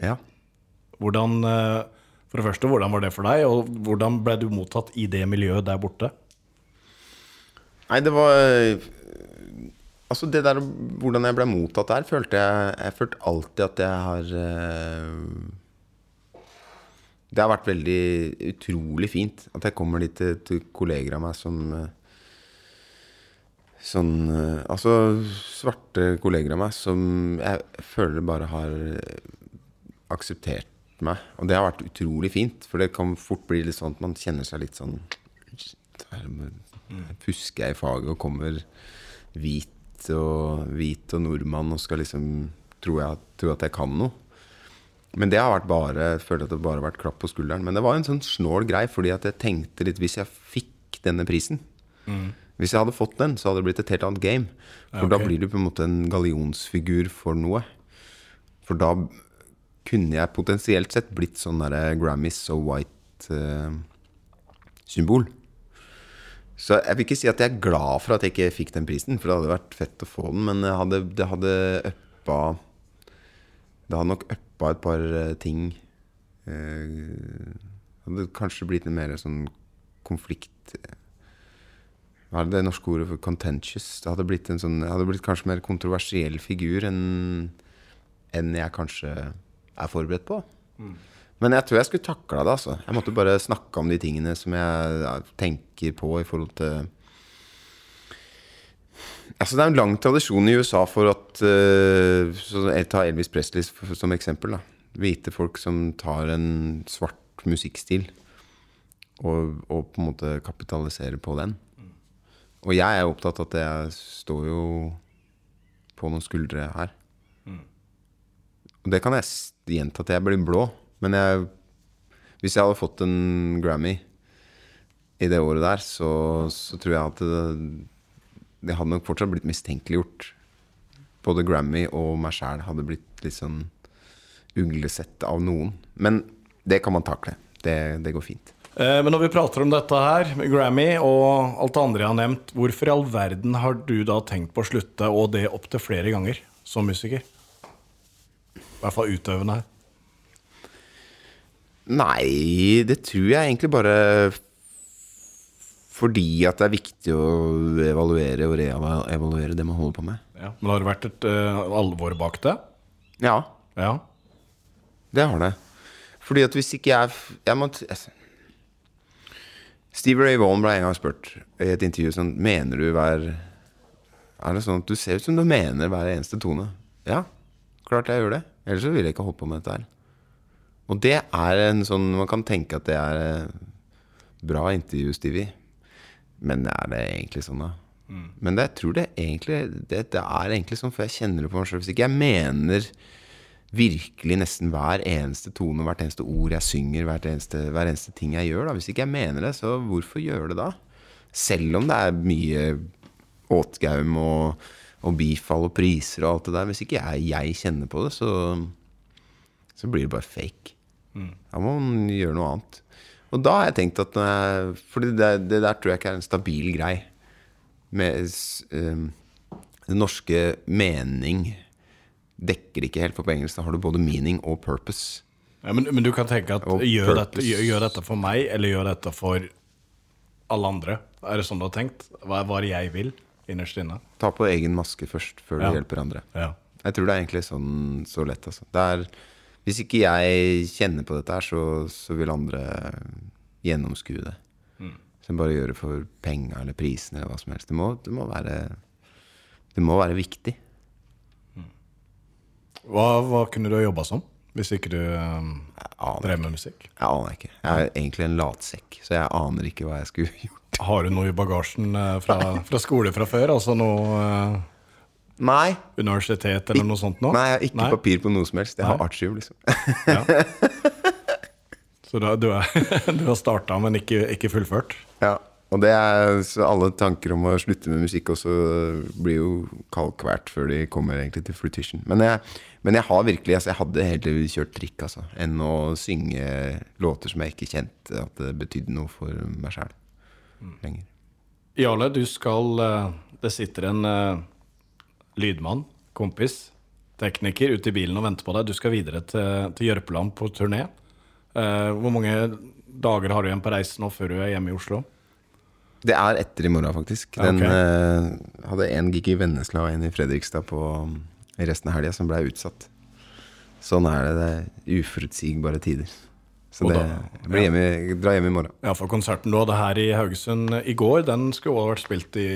Ja. Hvordan, eh, for det første, hvordan var det for deg, og hvordan ble du mottatt i det miljøet der borte? Nei, det var Altså, det der hvordan jeg ble mottatt der, følte jeg Jeg følte alltid at jeg har eh, Det har vært veldig utrolig fint at jeg kommer dit til, til kolleger av meg som Sånn Altså svarte kolleger av meg som jeg føler bare har akseptert meg. Og det har vært utrolig fint, for det kan fort bli litt sånn at man kjenner seg litt sånn Pusker jeg i faget og kommer hvit og, hvit og nordmann og skal liksom tro, tro at jeg kan noe. Men det har vært bare jeg føler at det bare har vært klapp på skulderen. Men det var en sånn snål grei, fordi at jeg tenkte litt Hvis jeg fikk denne prisen Hvis jeg hadde fått den, så hadde det blitt et helt annet game. For Ja, da blir du på en måte en gallionsfigur for noe. For da kunne jeg potensielt sett blitt sånn derre Grammys so white-symbol. Så jeg vil ikke si at jeg er glad for at jeg ikke fikk den prisen, for det hadde vært fett å få den, men hadde, det hadde uppa Det hadde nok uppa et par eh, ting. Eh, Det hadde kanskje blitt en mer sånn konflikt Hva er det det norske ordet for contentious? Det hadde blitt en sånn Jeg hadde blitt kanskje mer kontroversiell figur enn enn jeg kanskje er forberedt på. Men jeg tror jeg skulle takla det. altså Jeg måtte bare snakke om de tingene som jeg tenker på i forhold til Altså Det er en lang tradisjon i USA for at uh, Ta Jeg tar Elvis Presley som eksempel. da Hvite folk som tar en svart musikkstil og, og på en måte kapitaliserer på den. Og jeg er opptatt av at jeg står jo på noen skuldre her. Og det kan jeg gjenta til jeg blir blå. Men jeg Hvis jeg hadde fått en Grammy i det året der, så, så tror jeg at det, det hadde nok fortsatt blitt mistenkeliggjort. Både Grammy og meg sjæl hadde blitt litt sånn uglesett av noen. Men det kan man takle. Det, det går fint. Eh, Men når vi prater om dette her, Grammy og alt det andre jeg har nevnt, hvorfor i all verden har du da tenkt på å slutte, og det opptil flere ganger, som musiker? I hvert fall utøvende her. Nei, det tror jeg egentlig bare fordi at det er viktig å evaluere og reevaluere det man holder på med. Ja. Men har det vært et uh, alvor bak det? Ja, Ja. det har det. Fordi at hvis ikke jeg Jeg må. Steve Ray Vaughan ble en gang spurt i et intervju sånn Mener du hver Er det sånn at du ser ut som du mener hver eneste tone? Ja, klart jeg gjør det. Ellers så ville jeg ikke holdt på med dette her. Og det er en sånn Man kan tenke at det er eh, bra intervju, Stevie. Men er det egentlig sånn, da? Men det, jeg tror det egentlig det, det er egentlig sånn, for jeg kjenner det på meg sjøl. Hvis ikke jeg mener virkelig nesten hver eneste tone, hvert eneste ord jeg synger, hvert eneste, hver eneste ting jeg gjør, da. Hvis ikke jeg mener det, så hvorfor gjøre det da? Selv om det er mye åtgaum og, og bifall og priser og alt det der. Hvis ikke jeg, jeg kjenner på det, så, så blir det bare fake. Da må man gjøre noe annet. Og da har jeg tenkt at For det, det der tror jeg ikke er en stabil grei. Med um, den norske mening dekker ikke helt, for på engelsk da har du både meaning og purpose. Ja, men, men du kan tenke at gjør dette, gjør, gjør dette for meg, eller gjør dette for alle andre? Er det sånn du har tenkt? Hva er hva er det jeg vil innerst inne? Ta på egen maske først, før du Ja. hjelper andre. Ja. Jeg tror det er egentlig sånn så lett. Altså. Det er, hvis ikke jeg kjenner på dette her, så, så vil andre gjennomskue det. Så bare gjøre det for penga eller prisene eller hva som helst. Det må, det må, være, det må være viktig. Hva, hva kunne du ha jobba som hvis ikke du um, drev med musikk? Jeg aner ikke. Jeg er egentlig en latsekk, så jeg aner ikke hva jeg skulle gjort. Har du noe i bagasjen eh, fra, fra skole fra før? Altså noe eh, Nei. universitet eller noe sånt Nå? Nei, jeg har ikke papir på noe som helst. Jeg har Nei. artium, liksom. Så da, du, er, du har starta, men ikke, ikke fullført? Ja, og det er så alle tanker om å slutte med musikk også blir jo kalkvært før de kommer egentlig til fruition. Men jeg, men jeg har virkelig altså Jeg hadde heller kjørt trikk, altså, enn å synge låter som jeg ikke kjente at det betydde noe for meg sjæl lenger. Jarle, du skal eh, Det sitter en eh, lydmann, kompis, tekniker ute i bilen og venter på deg. Du skal videre til, til Jørpeland på turné. Uh, hvor mange dager har du igjen på reisen nå før du er hjemme i Oslo? Det er etter i morgen, faktisk. Den okay. uh, hadde en gig i Vennesla og en i Fredrikstad på um, resten av helga som ble utsatt. Sånn er det. Det er uforutsigbare tider. Så det da- blir hjemme, i- dra hjem i morgen. Ja, for konserten du hadde her i Haugesund i går, den skulle også vært spilt i,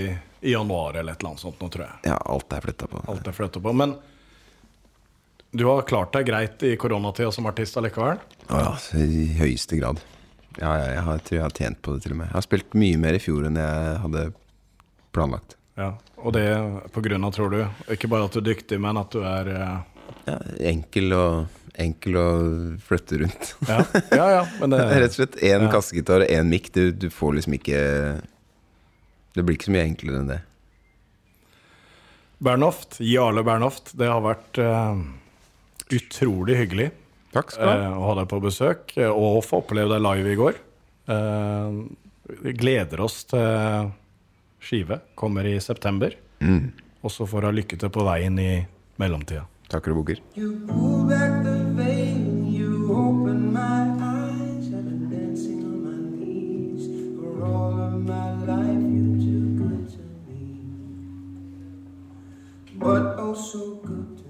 i januar eller et eller annet sånt nå, tror jeg. Ja, alt er flytta på. Alt er flyttet på. Men du har klart deg greit i koronatida som artist allikevel? Ja, i høyeste grad. Ja, ja, jeg har, tror jeg har tjent på det til og med. Jeg har spilt mye mer i fjor enn jeg hadde planlagt. Ja. Og det på grunn av, tror du, ikke bare at du er dyktig, men at du er eh, Ja, enkel, og, enkel å flytte rundt. Ja, ja, ja men det Rett og slett én Ja. kassegitar og én mic. Du, du får liksom ikke Det blir ikke så mye enklere enn det. Bernhoft, Jarle Bernhoft, det har vært uh, utrolig hyggelig Takk skal du ha. Uh, å ha deg på besøk, Og og få oppleve deg live i går. Uh, vi gleder oss til skive. Kommer i september. Mm. Og så får du lykke til på veien i mellomtida. Takker og bukker. But oh so good